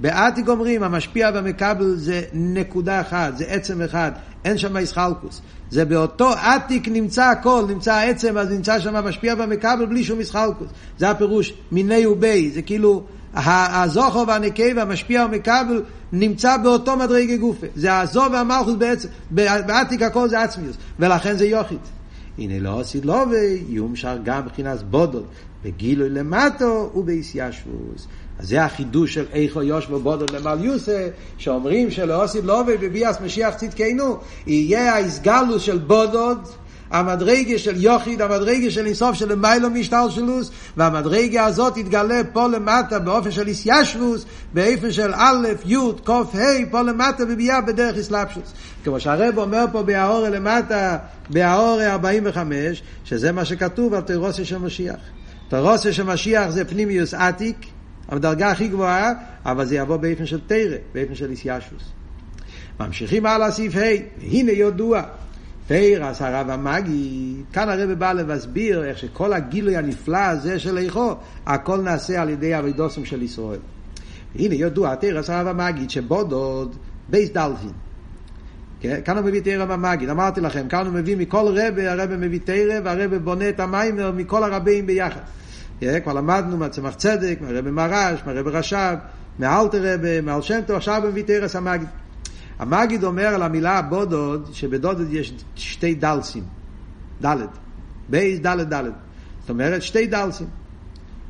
בעתיק אומרים, המשפיע והמכבל זה נקודה אחת, זה עצם אחד, אין שם איסחלקוס. זה באותו עתיק נמצא הכל, נמצא העצם, אז נמצא שם המשפיע והמכבל בלי שום איסחלקוס. זה הפירוש מיני ובי, זה כאילו הזוכר והנקי והמשפיע והמכבל נמצא באותו מדרגי גופה. זה הזו והמלכוס בעצם, בעתיק הכל זה עצמיוס, ולכן זה יוחיד. הנה לא עשית לא ויום שר גם מבחינת בודות, בגילוי למטו ובאיסיישבוס. אז זה החידוש של איכו יושבו בודות למעל יוסה, שאומרים שלא לא ובביאס משיח צדקנו, יהיה האיסגלוס של בודות, המדרגה של יוחיד, המדרגה של אינסוף של מיילו משתלשלוס, והמדרגה הזאת תתגלה פה למטה באופן של איסיישבוס, באופן של א', י', ק', ה', פה למטה בביאה בדרך איסלאפשוס. כמו שהרב אומר פה בהאורה למטה, בהאורה 45, שזה מה שכתוב על תירוסיה של משיח. תירוסיה של משיח זה פנימיוס עתיק, המדרגה הכי גבוהה, אבל זה יבוא באופן של תרא, באופן של איסיישבוס. ממשיכים הלאה סעיף ה', הנה ידוע. תרס הרב המאגי, כאן הרב בא להסביר איך שכל הגילוי הנפלא הזה של איכו, הכל נעשה על ידי אבידוסם של ישראל. הנה ידוע תרס הרב המגיד שבודוד בית דלתין. כן? כאן הוא מביא תורת המגיד, אמרתי לכם, כאן הוא מביא מכל רבה, הרבי מביא תורה, והרבי בונה את המאמר מכל הרביים ביחד. כן? כבר למדנו מהצמח צדק, מהרבי מהר"ש, מהרבי רש"ב, מאלטער רבי, מהבעל שם טוב, עכשיו הוא מביא תורת המגיד. המגיד אומר על המילה בדד, שבבדד יש שתי דלסים, דלת, בית דלת דלת. זאת אומרת שתי דלסים.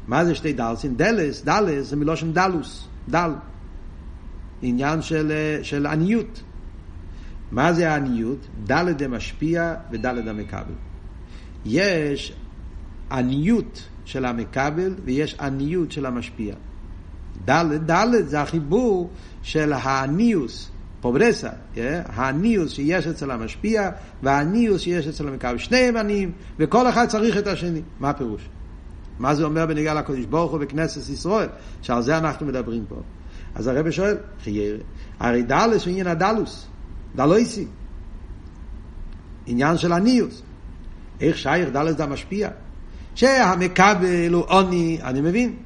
מה זה שתי דלסים? דלס, דלס זה מלשון דלות, דל. עניין של, של עניות. מה זה העניות? דלת המשפיע ודלת המקבל. יש עניות של המקבל ויש עניות של המשפיע. דלת, דלת זה החיבור של העניוס, פוברסה, yeah? הניוס שיש אצל המשפיע והניוס שיש אצל המקבל. שניהם עניים, וכל אחד צריך את השני. מה הפירוש? מה זה אומר בניגע לקדוש ברוך הוא בכנסת ישראל? שעל זה אנחנו מדברים פה. אז הרבי שואל, לכאורה, הרי דלת הוא עניין הדלות, דלות. עניין של עניות. איך שייך דלת זה המשפיע? שהמקבל הוא עני, אני מבין,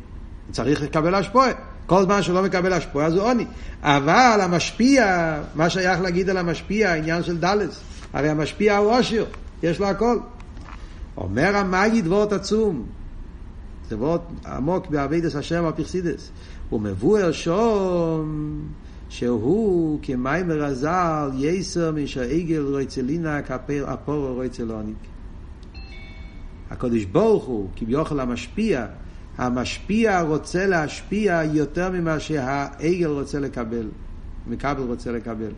צריך לקבל השפעה. כל זמן שהוא לא מקבל השפעה הוא עני. אבל המשפיע, מה שייך להגיד על המשפיע, העניין של דלת, הרי המשפיע הוא עשיר, יש לו הכל. אומר המגיד וורט עצום, זה וורט עמוק בעבידת השם הפרסידס. הוא מבואר שום שהוא כמים מרזל יסר משהעגל רויצלינה כפר אפורו רויצלוניק. הקדוש ברוך הוא כביכול המשפיע, המשפיע רוצה להשפיע יותר ממה שהעגל רוצה לקבל, מקבל רוצה לקבל.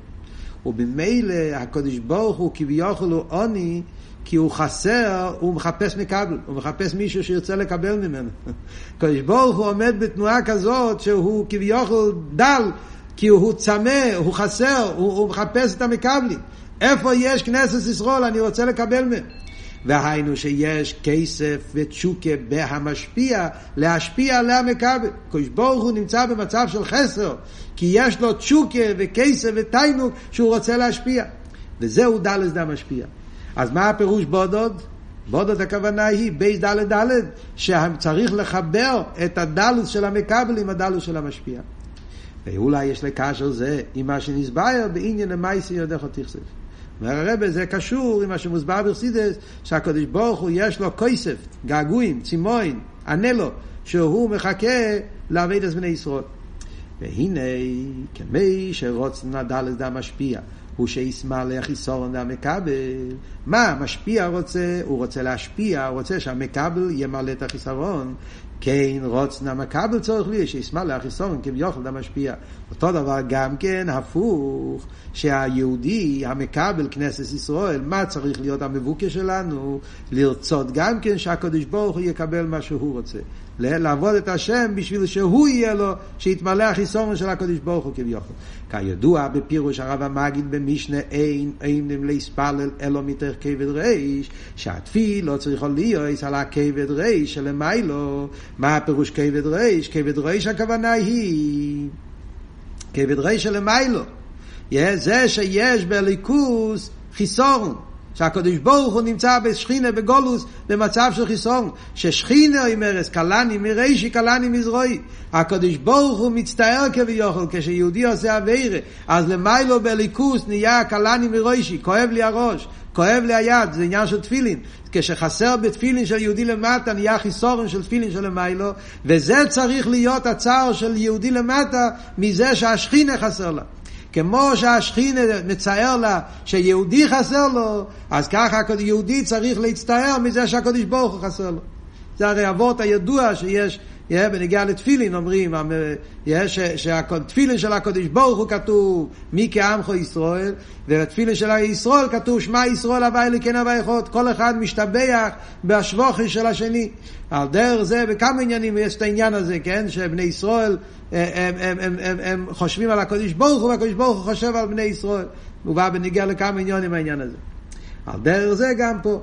ובמילא הקדוש ברוך הוא כביכול הוא עוני כי הוא חסר, הוא מחפש מקבל, הוא מחפש מישהו שירצה לקבל ממנו. הקדוש ברוך הוא עומד בתנועה כזאת שהוא כביכול דל, כי הוא צמא, הוא חסר, הוא, הוא מחפש את המקבלים. איפה יש כנסת ישראל, אני רוצה לקבל מהם. והיינו שיש כסף ותשוקה בהמשפיע, להשפיע עליה המקבל. קדוש ברוך הוא נמצא במצב של חסר, כי יש לו תשוקה וכסף ותיינוק שהוא רוצה להשפיע. וזהו דלת דהמשפיע. אז מה הפירוש בדד? בדד הכוונה היא בית דלת דלת, שצריך לחבר את הדלות של המקבל עם הדלות של המשפיע. ואולי יש לקשר זה עם מה שנתבאר בעניין למעשה ידיך תכסוף. אומר הרבי, זה קשור עם מה שמוסבר בחסידות, שהקדוש ברוך הוא יש לו כסף, געגועים, צימאון, למעלה, שהוא מחכה לעבודת בני ישראל. והנה, כמי שרוצן הדלת דה משפיע, הוא שישמע לחיסורן המקבל. מה משפיע רוצה? הוא רוצה להשפיע, הוא רוצה שהמקבל ימלא את החיסרון. כן רוצן המקבל צורך לי, שישמע לחיסורן כביכול המשפיע. אותו דבר גם כן הפוך, שהיהודי המקבל כנסת ישראל, מה צריך להיות המבוקש שלנו? לרצות גם כן שהקדוש ברוך הוא יקבל מה שהוא רוצה. לעבוד את השם בשביל שהוא יהיה לו, שיתמלא החיסון של הקדוש ברוך הוא כביכול. כידוע בפירוש הרב המגיד במשנה אין אין להספלל אלו מתך כבד ריש, שהתפיל לא צריך להיות על הכבד ריש שלמיילו. מה הפירוש כבד ריש? כבד ריש הכוונה היא כבד ריש שלמיילו. זה שיש בליכוס חיסון. שהקדוש ברוך הוא נמצא בשכינה בגולוס במצב של חיסון ששכינה אומרת קלני מרישי קלני מזרועי הקדוש ברוך הוא מצטער כביכול כשיהודי עושה אבירה אז למיילו בליכוס נהיה קלני מרישי כואב לי הראש כואב לי היד, זה עניין של תפילין. כשחסר בתפילין של יהודי למטה, נהיה חיסורן של תפילין של למיילו, וזה צריך להיות הצער של יהודי למטה, מזה שהשכינה חסר לה. כמו שהשכינה מצער לה שיהודי חסר לו, אז ככה יהודי צריך להצטער מזה שהקדוש ברוך הוא חסר לו. זה הרי אבות הידוע שיש yeah, בנגיעה לתפילין אומרים, שהתפילין של הקדוש ברוך הוא כתוב מי כעמך ישראל, ובתפילין של ישראל כתוב שמע ישראל הווי אלוקינו הווי אחד, כל אחד משתבח בהשבוכי של השני. על דרך זה בכמה עניינים יש את העניין הזה, כן, שבני ישראל הם, הם, הם, הם, הם חושבים על הקדוש ברוך הוא, והקדוש ברוך הוא חושב על בני ישראל. הוא בא בנגיע לכמה עניינים העניין הזה. על דרך זה גם פה.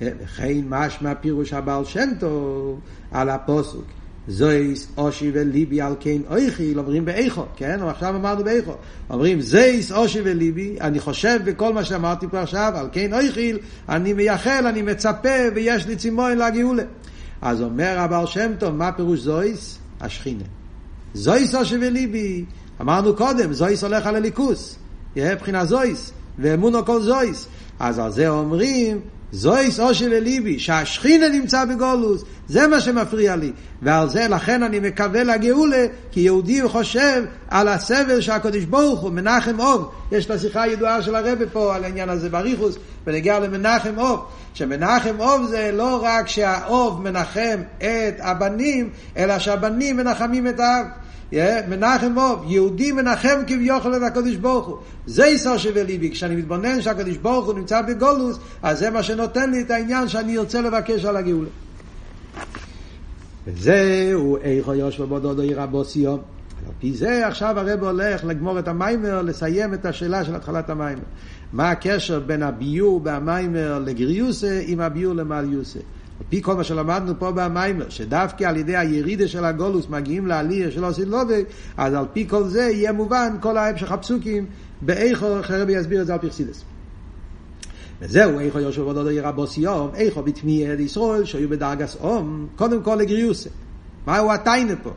וכן משמע פירוש הבעל שם טוב על הפוסוק. זויס אושי וליבי על כן אויכי, אומרים באיכו, כן? עכשיו אמרנו באיכו. אומרים זויס אושי וליבי, אני חושב בכל מה שאמרתי פה עכשיו, על כן אויכי, אני מייחל, אני מצפה, ויש לי צימון לגאולה. אז אומר הבעל שם טוב, מה פירוש זויס? השכינה. זויס אושר וליבי. אמרנו קודם, זויס הולך על הליכוס. יהיה בחינה זויס, ואמונו כל זויס. אז על זה אומרים, זויס אושר וליבי, שהשכינה נמצא בגולוס, זה מה שמפריע לי. ועל זה, לכן אני מקווה לגאולה, כי יהודי חושב על הסבל שהקדוש ברוך הוא, מנחם אוב, יש את השיחה הידועה של הרבי פה על העניין הזה בריחוס, ונגיע למנחם אוב, שמנחם אוב זה לא רק שהאוב מנחם את הבנים, אלא שהבנים מנחמים את האב. מנחם אוב, יהודי מנחם כביכול את הקדוש ברוך הוא. זה יסור שווה ליבי. כשאני מתבונן שהקדוש ברוך הוא נמצא בגולוס, אז זה מה שנותן לי את העניין שאני רוצה לבקש על הגאולה. וזהו איכו יושבו בודודו עיר הבוסיו. על פי זה עכשיו הרב הולך לגמור את המיימר, לסיים את השאלה של התחלת המיימר. מה הקשר בין הביור במיימר לגריוסה עם הביור למעליוסה? פי כל מה שלמדנו פה במיימר, שדווקא על ידי הירידה של הגולוס מגיעים לעלייה של עושי לובי, אז על פי כל זה יהיה מובן כל ההמשך הפסוקים באיכו, הרבי יסביר את זה על פרסידס. וזהו, איכו יושב עוד עיר הבוסיום, איכו בתמי אל ישראל, שהיו בדרגס אום, קודם כל לגריוסה. מהו הטיינה פה?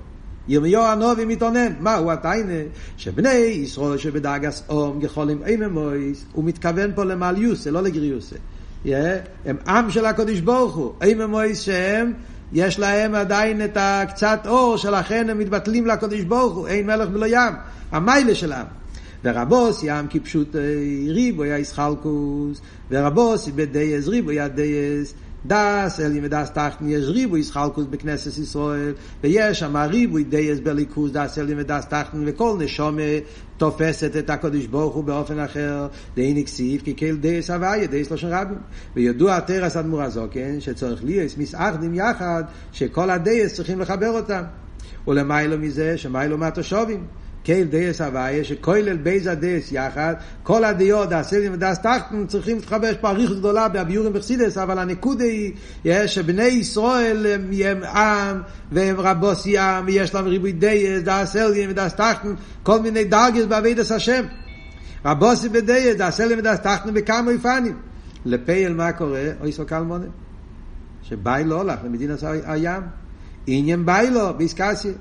ירמיהו הנובי מתאונן, מהו הטיינה? שבני ישראל שבדרגס אום, גחולים אימא מויס, הוא מתכוון פה למעליוסה, לא לגריוסה. הם עם של הקדוש ברוך הוא, אימא מויס שהם יש להם עדיין את הקצת אור, שלכן הם מתבטלים לקדוש ברוך הוא, אין מלך בלא ים, המיילה של העם. ורבוס ים כפשוט ריבו יא ישחלקוס, ורבוס בדייס ריבו יא דייס, דס אלי מדס תחתן יש ריבו ישחלקוס בכנסת ישראל, ויש שם ריבו דייס בליכוס, דס אלי מדס תחתן, וכל נשומה תופסת את הקדוש ברוך הוא באופן אחר, דהיני כסיף, כי כל דייס הוויה, דייס לא רבים. וידוע תרס אדמו"ר הזוקן, שצריך ליאס מסעכדים יחד, שכל הדייס צריכים לחבר אותם. ולמיילו מזה, שמיילו מהתושבים. קייל דייס הוויה, שכולל בייז הדייס יחד, כל הדעות, הסלים ודס תחתן, צריכים להתחבר, יש פה אריכות גדולה בהביורים בחסידס, אבל הנקודה היא, שבני ישראל הם עם, והם רבוסי עם, ויש להם ריבוי דייס, דס סלים ודס תחתן, כל מיני דרגס בעבידת השם. רבוסי בדייס, דס סלים ודס תחתן בכמה אופנים. לפייל מה קורה? אוי סו קלמונה. שבאי לא הולך למדינת הים. עניין באי לו, באיסקסיה.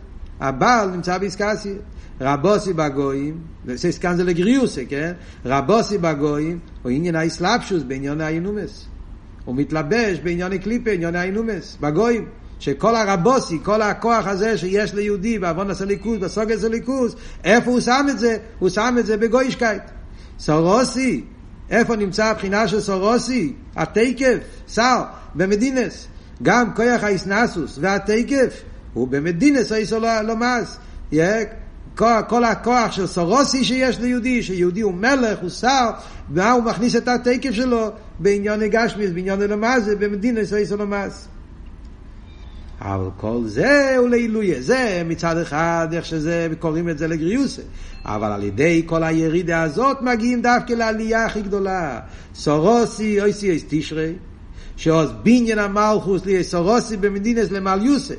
הבעל נמצא באיסקסיה. רבוסי בגויים, כאן זה לגריוסה, כן? רבוסי בגויים, או עניין האסלאפשוס בעניין האינומס. הוא מתלבש בעניין הקליפה, עניין האינומס, בגויים. שכל הרבוסי, כל הכוח הזה שיש ליהודי בעוון הסליקוס, בסוגס הסליקוס, איפה הוא שם את זה? הוא שם את זה בגוישקייט. סורוסי, איפה נמצא הבחינה של סורוסי? התקף, שר, במדינס. גם כוח האיסנסוס והתקף הוא במדינס איסו לא מס. כל, כל הכוח של סורוסי שיש ליהודי, שיהודי הוא מלך, הוא שר, ומה הוא מכניס את התקף שלו בעניין הגשמיס, בעניין הלמזה, במדינה סויס הלמז. אבל כל זה הוא לעילויה, זה מצד אחד איך שזה, קוראים את זה לגריוסה, אבל על ידי כל הירידה הזאת מגיעים דווקא לעלייה הכי גדולה. סורוסי, אויסי אויס תשרי, שעוז בניין המלכוס לי סורוסי במדינס למעליוסה.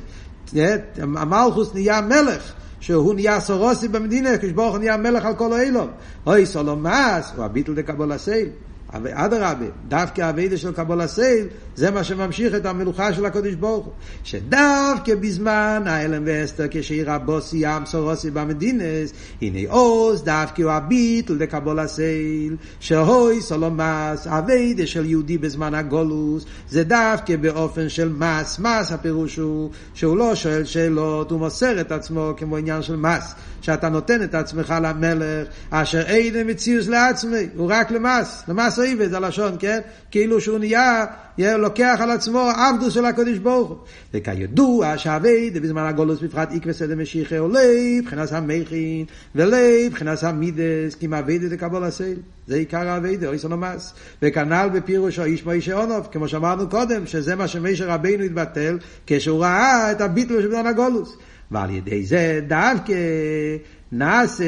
המלכוס נהיה מלך. שהוא נהיה סורוסי במדינה, כשברוך הוא נהיה מלך על כל האילום. אוי סולומס, הוא הביטל דקבול הסייל. אדרבה, דווקא הווידה של קבול הסייל, זה מה שממשיך את המלוכה של הקודש ברוך הוא. שדווקא בזמן האלם ואסתר, כשעיר הבוסי ים סורוסי במדינס, הנה עוז דווקא הוא הביטל דקבול הסייל, שהוי סולומס, הווידה של יהודי בזמן הגולוס, זה דווקא באופן של מס, מס הפירוש הוא, שהוא לא שואל שאלות, הוא מוסר את עצמו כמו עניין של מס. שאתה נותן את עצמך למלך, אשר אין מציאוס לעצמי, הוא רק למס, למס אויבד, זה לשון, כן? כאילו שהוא נהיה, לוקח על עצמו עבדוס של הקדוש ברוך הוא. וכידוע שהאבד, בזמן הגולוס בפרט איקווה סדר משיחה עולה, מבחינת המכין, ועולה, מבחינת המידס, כי מאבד את הקבול הסייל. זה עיקר האבד, אוי סונומס. וכנ"ל בפירוש האיש מוישה אונוב, כמו שאמרנו קודם, שזה מה שמשה רבינו התבטל, כשהוא ראה את הביטלו של בזמן הגולוס. ועל ידי זה דווקא נעשה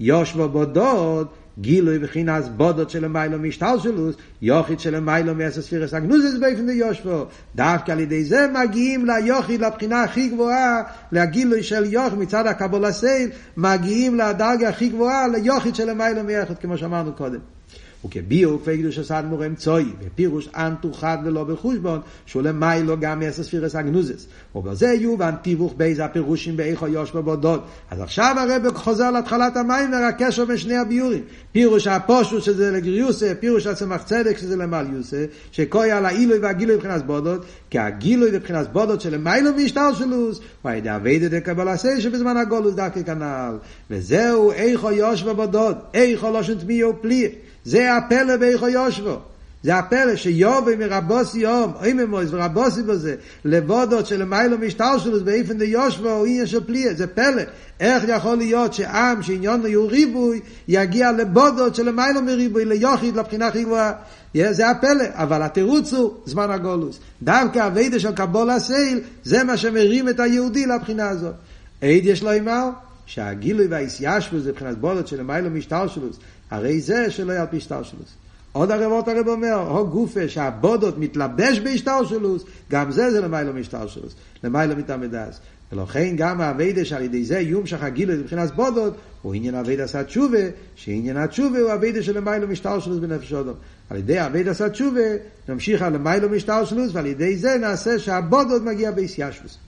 יושבו בודות גילוי בחינס בודות של המיילו משתלשלוס, יוחיד של המיילו מעשר ספירס הגנוזס באופן דיושבו. דווקא על ידי זה מגיעים ליוחיד לבחינה הכי גבוהה, לגילוי של יוחיד מצד הקבול הסייל, מגיעים לדרגה הכי גבוהה ליוחיד של המיילו מייחד, כמו שאמרנו קודם. וכביאו כפי קדוש הסד מורם צוי, ופירוש אנטו חד ולא בחושבון, שלמיילו גם מעשר ספירס הגנוזס. ובזה יובן תיווך באיזה הפירושים באיכו יוש בבודות. אז עכשיו הרב חוזר להתחלת המים והקשר בין שני הביורים. פירוש הפושוט שזה לגריוסה, פירוש הצמח צדק שזה למליוסה, שכוי על העילוי והגילוי מבחינת בודות, כי הגילוי מבחינת בודות שלמיילו משתלשלוס, הוא הידי אביידה דקבל עשה שבזמן הגולוס דרכי כנ"ל. וזהו איכו יוש בבודות, איכו לא שתמי ופלי. זה הפלא באיכו יושבו. זה הפלא שיובי מרבוסי יום, אוי ממויס ורבוסי בזה, לבודות שלמיילו משתלשלוס באיפן די יושבו, הוא עניין של פליה, זה פלא. איך יכול להיות שעם שעניון הוא ריבוי, יגיע לבודות שלמיילו מריבוי, ליוחיד, לבחינה הכי גבוהה. זה הפלא, אבל התירוץ הוא זמן הגולוס. דווקא הווידה של קבול הסייל, זה מה שמרים את היהודי לבחינה הזאת. עד יש לו אמר, שהגילוי והאיסיישבוס זה מבחינת בודות שלמיילו משתלשלוס, הרי זה שלא יהיה על פי השתלשלוס. עוד הרבות הרב אומר, הו גופה שהבודות מתלבש בהשתלשלוס, גם זה זה למיילו משתלשלוס, למיילו מתעמדס. ולכן גם האביידה שעל ידי זה יומשך הגילוי מבחינת בודות, הוא עניין אביידה עשה תשובה, שעניין התשובה הוא אביידה של למיילו משתלשלוס בנפש אודום. על ידי אביידה עשה תשובה, נמשיך על למיילו משתלשלוס, ועל ידי זה נעשה שהבודות מגיע בהסיישבוס.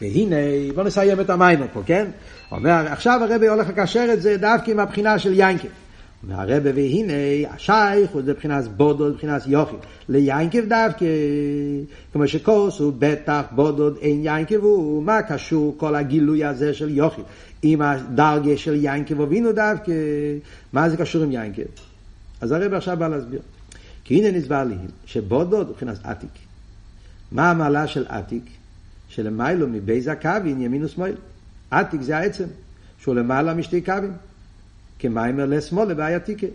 והנה, בואו נסיים את המיימר פה, כן? אומר, עכשיו הרבי הולך לקשר את זה דווקא עם הבחינה של יינקב. אומר הרבי, והנה, השייך הוא זה מבחינת בודוד, מבחינת יוכי. ליינקב דווקא, כמו שכוס הוא בטח בודוד אין יינקב הוא, מה קשור כל הגילוי הזה של יוכי? עם הדרגה של יינקב הבינו דווקא, מה זה קשור עם יינקב? אז הרבי עכשיו בא להסביר. כי הנה נסבר לי, שבודוד מבחינת עתיק. מה המעלה של עתיק? שלמיילו מבייז הקווין ימין ושמאל. עתיק זה העצם, שהוא למעלה משתי קווים. כמיימר לשמאלה בעייתיקה.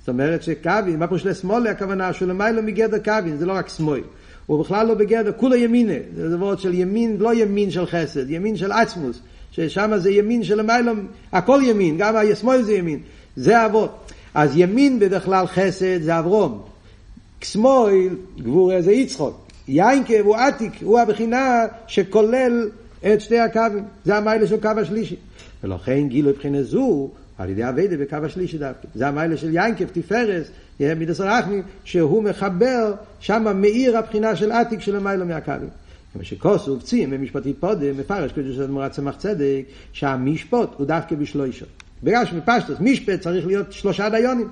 זאת אומרת שקווין, מה פירוש לשמאלה הכוונה שהוא למיילו מגדר קווין, זה לא רק שמאל. הוא בכלל לא בגדר, כולו ימינה. זה דבר של ימין, לא ימין של חסד, ימין של עצמוס. ששם זה ימין של למיילו, הכל ימין, גם השמאל זה ימין. זה אבות. אז ימין בדרך כלל חסד זה אברום. שמאל, גבור זה יצחוק. יינקב הוא עתיק, הוא הבחינה שכולל את שתי הקווים. זה המיילה של קו השלישי. ולכן גילו מבחינה זו, על ידי אביידה בקו השלישי דווקא. זה המיילה של יינקב, תפארס, מידס הרחמים, שהוא מחבר, שם מאיר הבחינה של עתיק של המיילה מהקווים. כמו שכוס ובצים במשפטית פודם, מפרש קדוש אדמו"ר צמח צדק, שהמשפוט הוא דווקא בשלושה. בגלל שמפשטוס, משפט צריך להיות שלושה דיונים.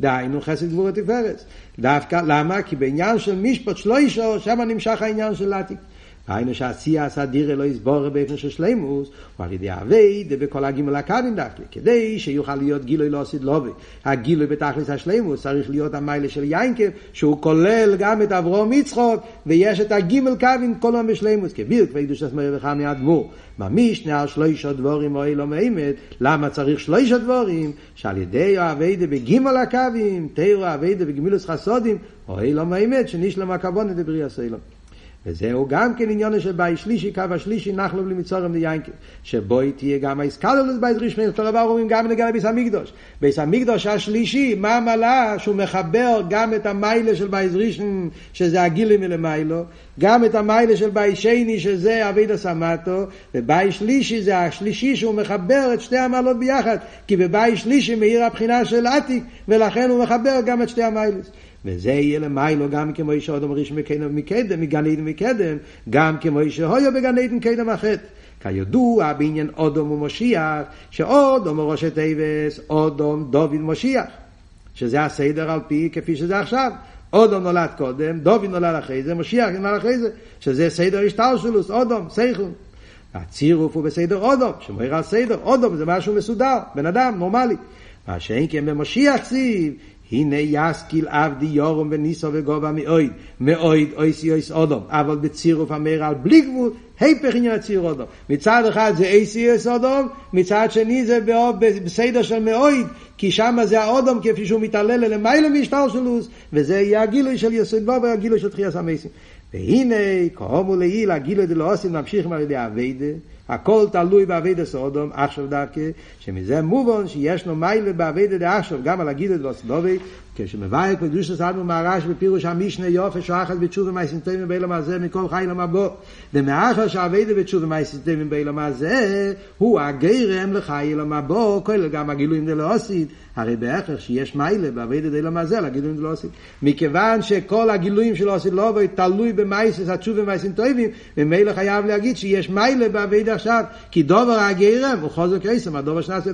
דהיינו חסד גבורת תפארס. דווקא, למה? כי בעניין של משפט שלושה, שם נמשך העניין של עתיק. היינו שעשייה עשה דירה לא יסבור באופן של שלימוס, הוא על ידי אבי בכל הגימל הקווים דווקא, כדי שיוכל להיות גילוי לא עשית לובי. הגילוי בתכלס השלימוס צריך להיות המיילה של יינקב, שהוא כולל גם את אברום יצחוק, ויש את הגימל קווים כל היום בשלימוס, כביר כפי קדוש עצמאי וחמי אדמו"ר. ממישנה על שלושה דבורים או לא מאמת, למה צריך שלושה דבורים? שעל ידי האביידה בגימל הקווים, תירו האביידה בגמילוס חסודים, או לא מאמת, שנשלם הכבוד דברי הסלום. וזהו גם כן עניון של באי שלישי, קו השלישי, נחלוב למצורם ליינקב. שבו תהיה גם האיסקלולוס בייס אותו דבר אומרים גם נגע לביס המקדוש. ביס המקדוש השלישי, מה המעלה? שהוא מחבר גם את המיילה של בייס ראשון, שזה הגילי מלמיילו, גם את המיילה של בייס שני, שזה אבידע סמטו, ובייס שלישי זה השלישי שהוא מחבר את שתי המעלות ביחד, כי בבייס שלישי מאיר הבחינה של עתיק, ולכן הוא מחבר גם את שתי המיילס. וזה יהיה למיילו גם כמו איש אודם ראש מקדם מקדם, מגן עדן מקדם, גם כמו איש הויו בגן עדן קדם החטא. כידוע בעניין אודום ומשיח, שאודום הוא ראש תיבס, אודום דוד משיח. שזה הסדר על פי כפי שזה עכשיו. אודום נולד קודם, דוד נולד אחרי זה, משיח נולד אחרי זה, שזה סדר השטלשלוס, אודום, סייכון. הצירוף הוא בסדר אודום, שמויר על סדר, אודום זה משהו מסודר, בן אדם, נורמלי. מה שאין כן במשיח ציב, הנה יסקיל עבדי יורום וניסו וגובה מאויד, מאויד אויס אודום, אבל בצירוף המאיר על בלי גבול, היפך עניין הציר אודום. מצד אחד זה אייסי אויס אודום, מצד שני זה בסדר של מאויד, כי שם זה האודום כפי שהוא מתעלל למעלה משטר שלוס, וזה יהיה הגילוי של יסוד בו והגילוי של תחייה סמייסים. והנה, כהומו לעיל, הגילוי דלא עושים ממשיכים על ידי אביידה, הכל תלוי באביידה סודום, עכשיו דווקא, שמזה מובן שיש לו מיילה באביידה דעכשיו, גם על הגילה דלא סדובי, כשמבאי קדוש סדנו מהרש בפירוש המשנה יופי שואחת בתשובה מייסינטוימים באילם הזה מכל חי למבוא ומאחר שהאביידה בתשובה מייסינטוימים באילם הזה הוא הגרם לחי למבוא כולל גם הגילויים דלאוסית הרי בהכרח שיש מיילה באביידה דלם הזה לגילויים דלאוסית מכיוון שכל הגילויים של אוסית לא בו תלוי במייסס התשובה מייסינטוימים ממילא חייב להגיד שיש מיילה באביידה עכשיו כי דובר הגרם הוא חוזר קייסם הדובר שנעשה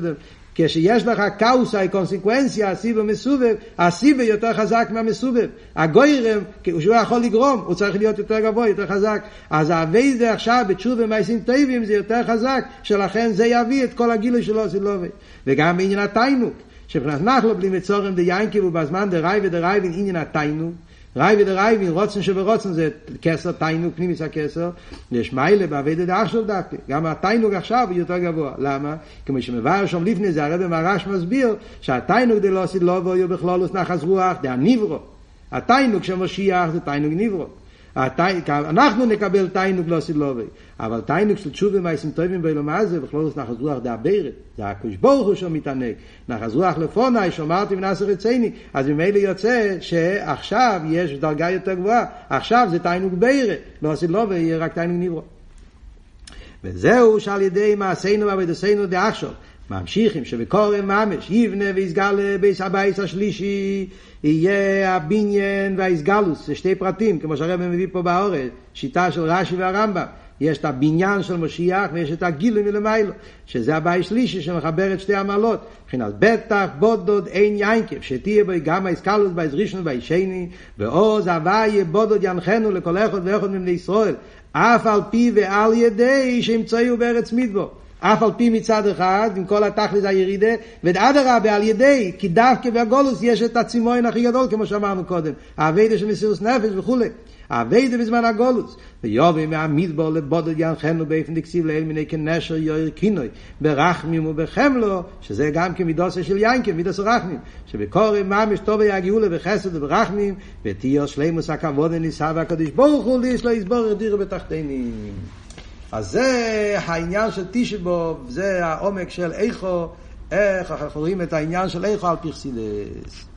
כשיש לך קאוסאי קונסקוונציה, הסיבה מסובב, הסיבה יותר חזק מהמסובב. הגוירם, שהוא יכול לגרום, הוא צריך להיות יותר גבוה, יותר חזק. אז האביידה עכשיו בתשובה מייסים טובים זה יותר חזק, שלכן זה יביא את כל הגילוי שלו סילובי. וגם בעניין התיינוק, שמבחינת נחלו בלי מצורם דיינקי ובזמן דראי ודראי ועניין התיינוק. ראי ודרייבין, רוצן שברוצן זה כסר, תיינוג, פנימיס הכסר, יש מיילה בעבדת עכשיו דווקא, גם התיינוג עכשיו הוא יותר גבוה, למה? כמו שמבאר שם לפני זה, הרב מרש מסביר שהתיינוג דלא לא בויו בכלולוס נחס רוח, זה הניברו, התיינוג של משיח זה תיינוג ניברו. אנחנו נקבל תיינוג לא סילובי, אבל תיינוג של תשובה מייסים טובים באילום הזה, בכלול נחז רוח דה בירת, זה הקדוש ברוך הוא שמתענג, נחת רוח לפני, שאמרתי ונעשה רצוני, אז ממילא יוצא שעכשיו יש דרגה יותר גבוהה, עכשיו זה תענוג בורא, לעתיד לבוא, יהיה רק תענוג נברא. וזהו שעל ידי מעשינו ועבודתנו דעכשיו, ממשיכים שבקרוב ממש יבנה ויתגלה בית, הבית השלישי יהיה הבניין וההתגלות, זה שתי פרטים, כמו שהרבי מביא פה באורך, שיטה של רש"י והרמב"ם. יש את הבניין של משיח ויש את הגילוי מלמעלה, שזה הבית שלישי שמחבר את שתי המעלות. מבחינת בטח, בודוד, אין יינקב, שתהיה בו גם האיסקלוס בייס ראשון ובייס שני, ועוז הוויה בודוד ינחנו לכל אחד ואחד מבני ישראל, אף על פי ועל ידי שימצאו בארץ מדבור. אף על פי מצד אחד, עם כל התכלס הירידה, ואדרבה על ידי, כי דווקא בגולוס יש את הצימוין הכי גדול, כמו שאמרנו קודם, האביידה של מסירות נפש וכולי. האביידה בזמן הגולוס. ויובי מהמדבור לבודד ינחנו באופן דקסיב לאל מיני כנשר יויר קינוי, ברחמים ובחמלו, שזה גם כמידוסה של יינקם, מידוס רחמים, שבקורא ממש טוב יגיעו בחסד וברחמים, ותהיה שלימוס הכבוד הניסה והקדוש ברוך הוא ליש לא יסבור ידירו בתחתינים. אז זה העניין של תשבוב, זה העומק של איכו, איך אנחנו רואים את העניין של איכו על פרסילס.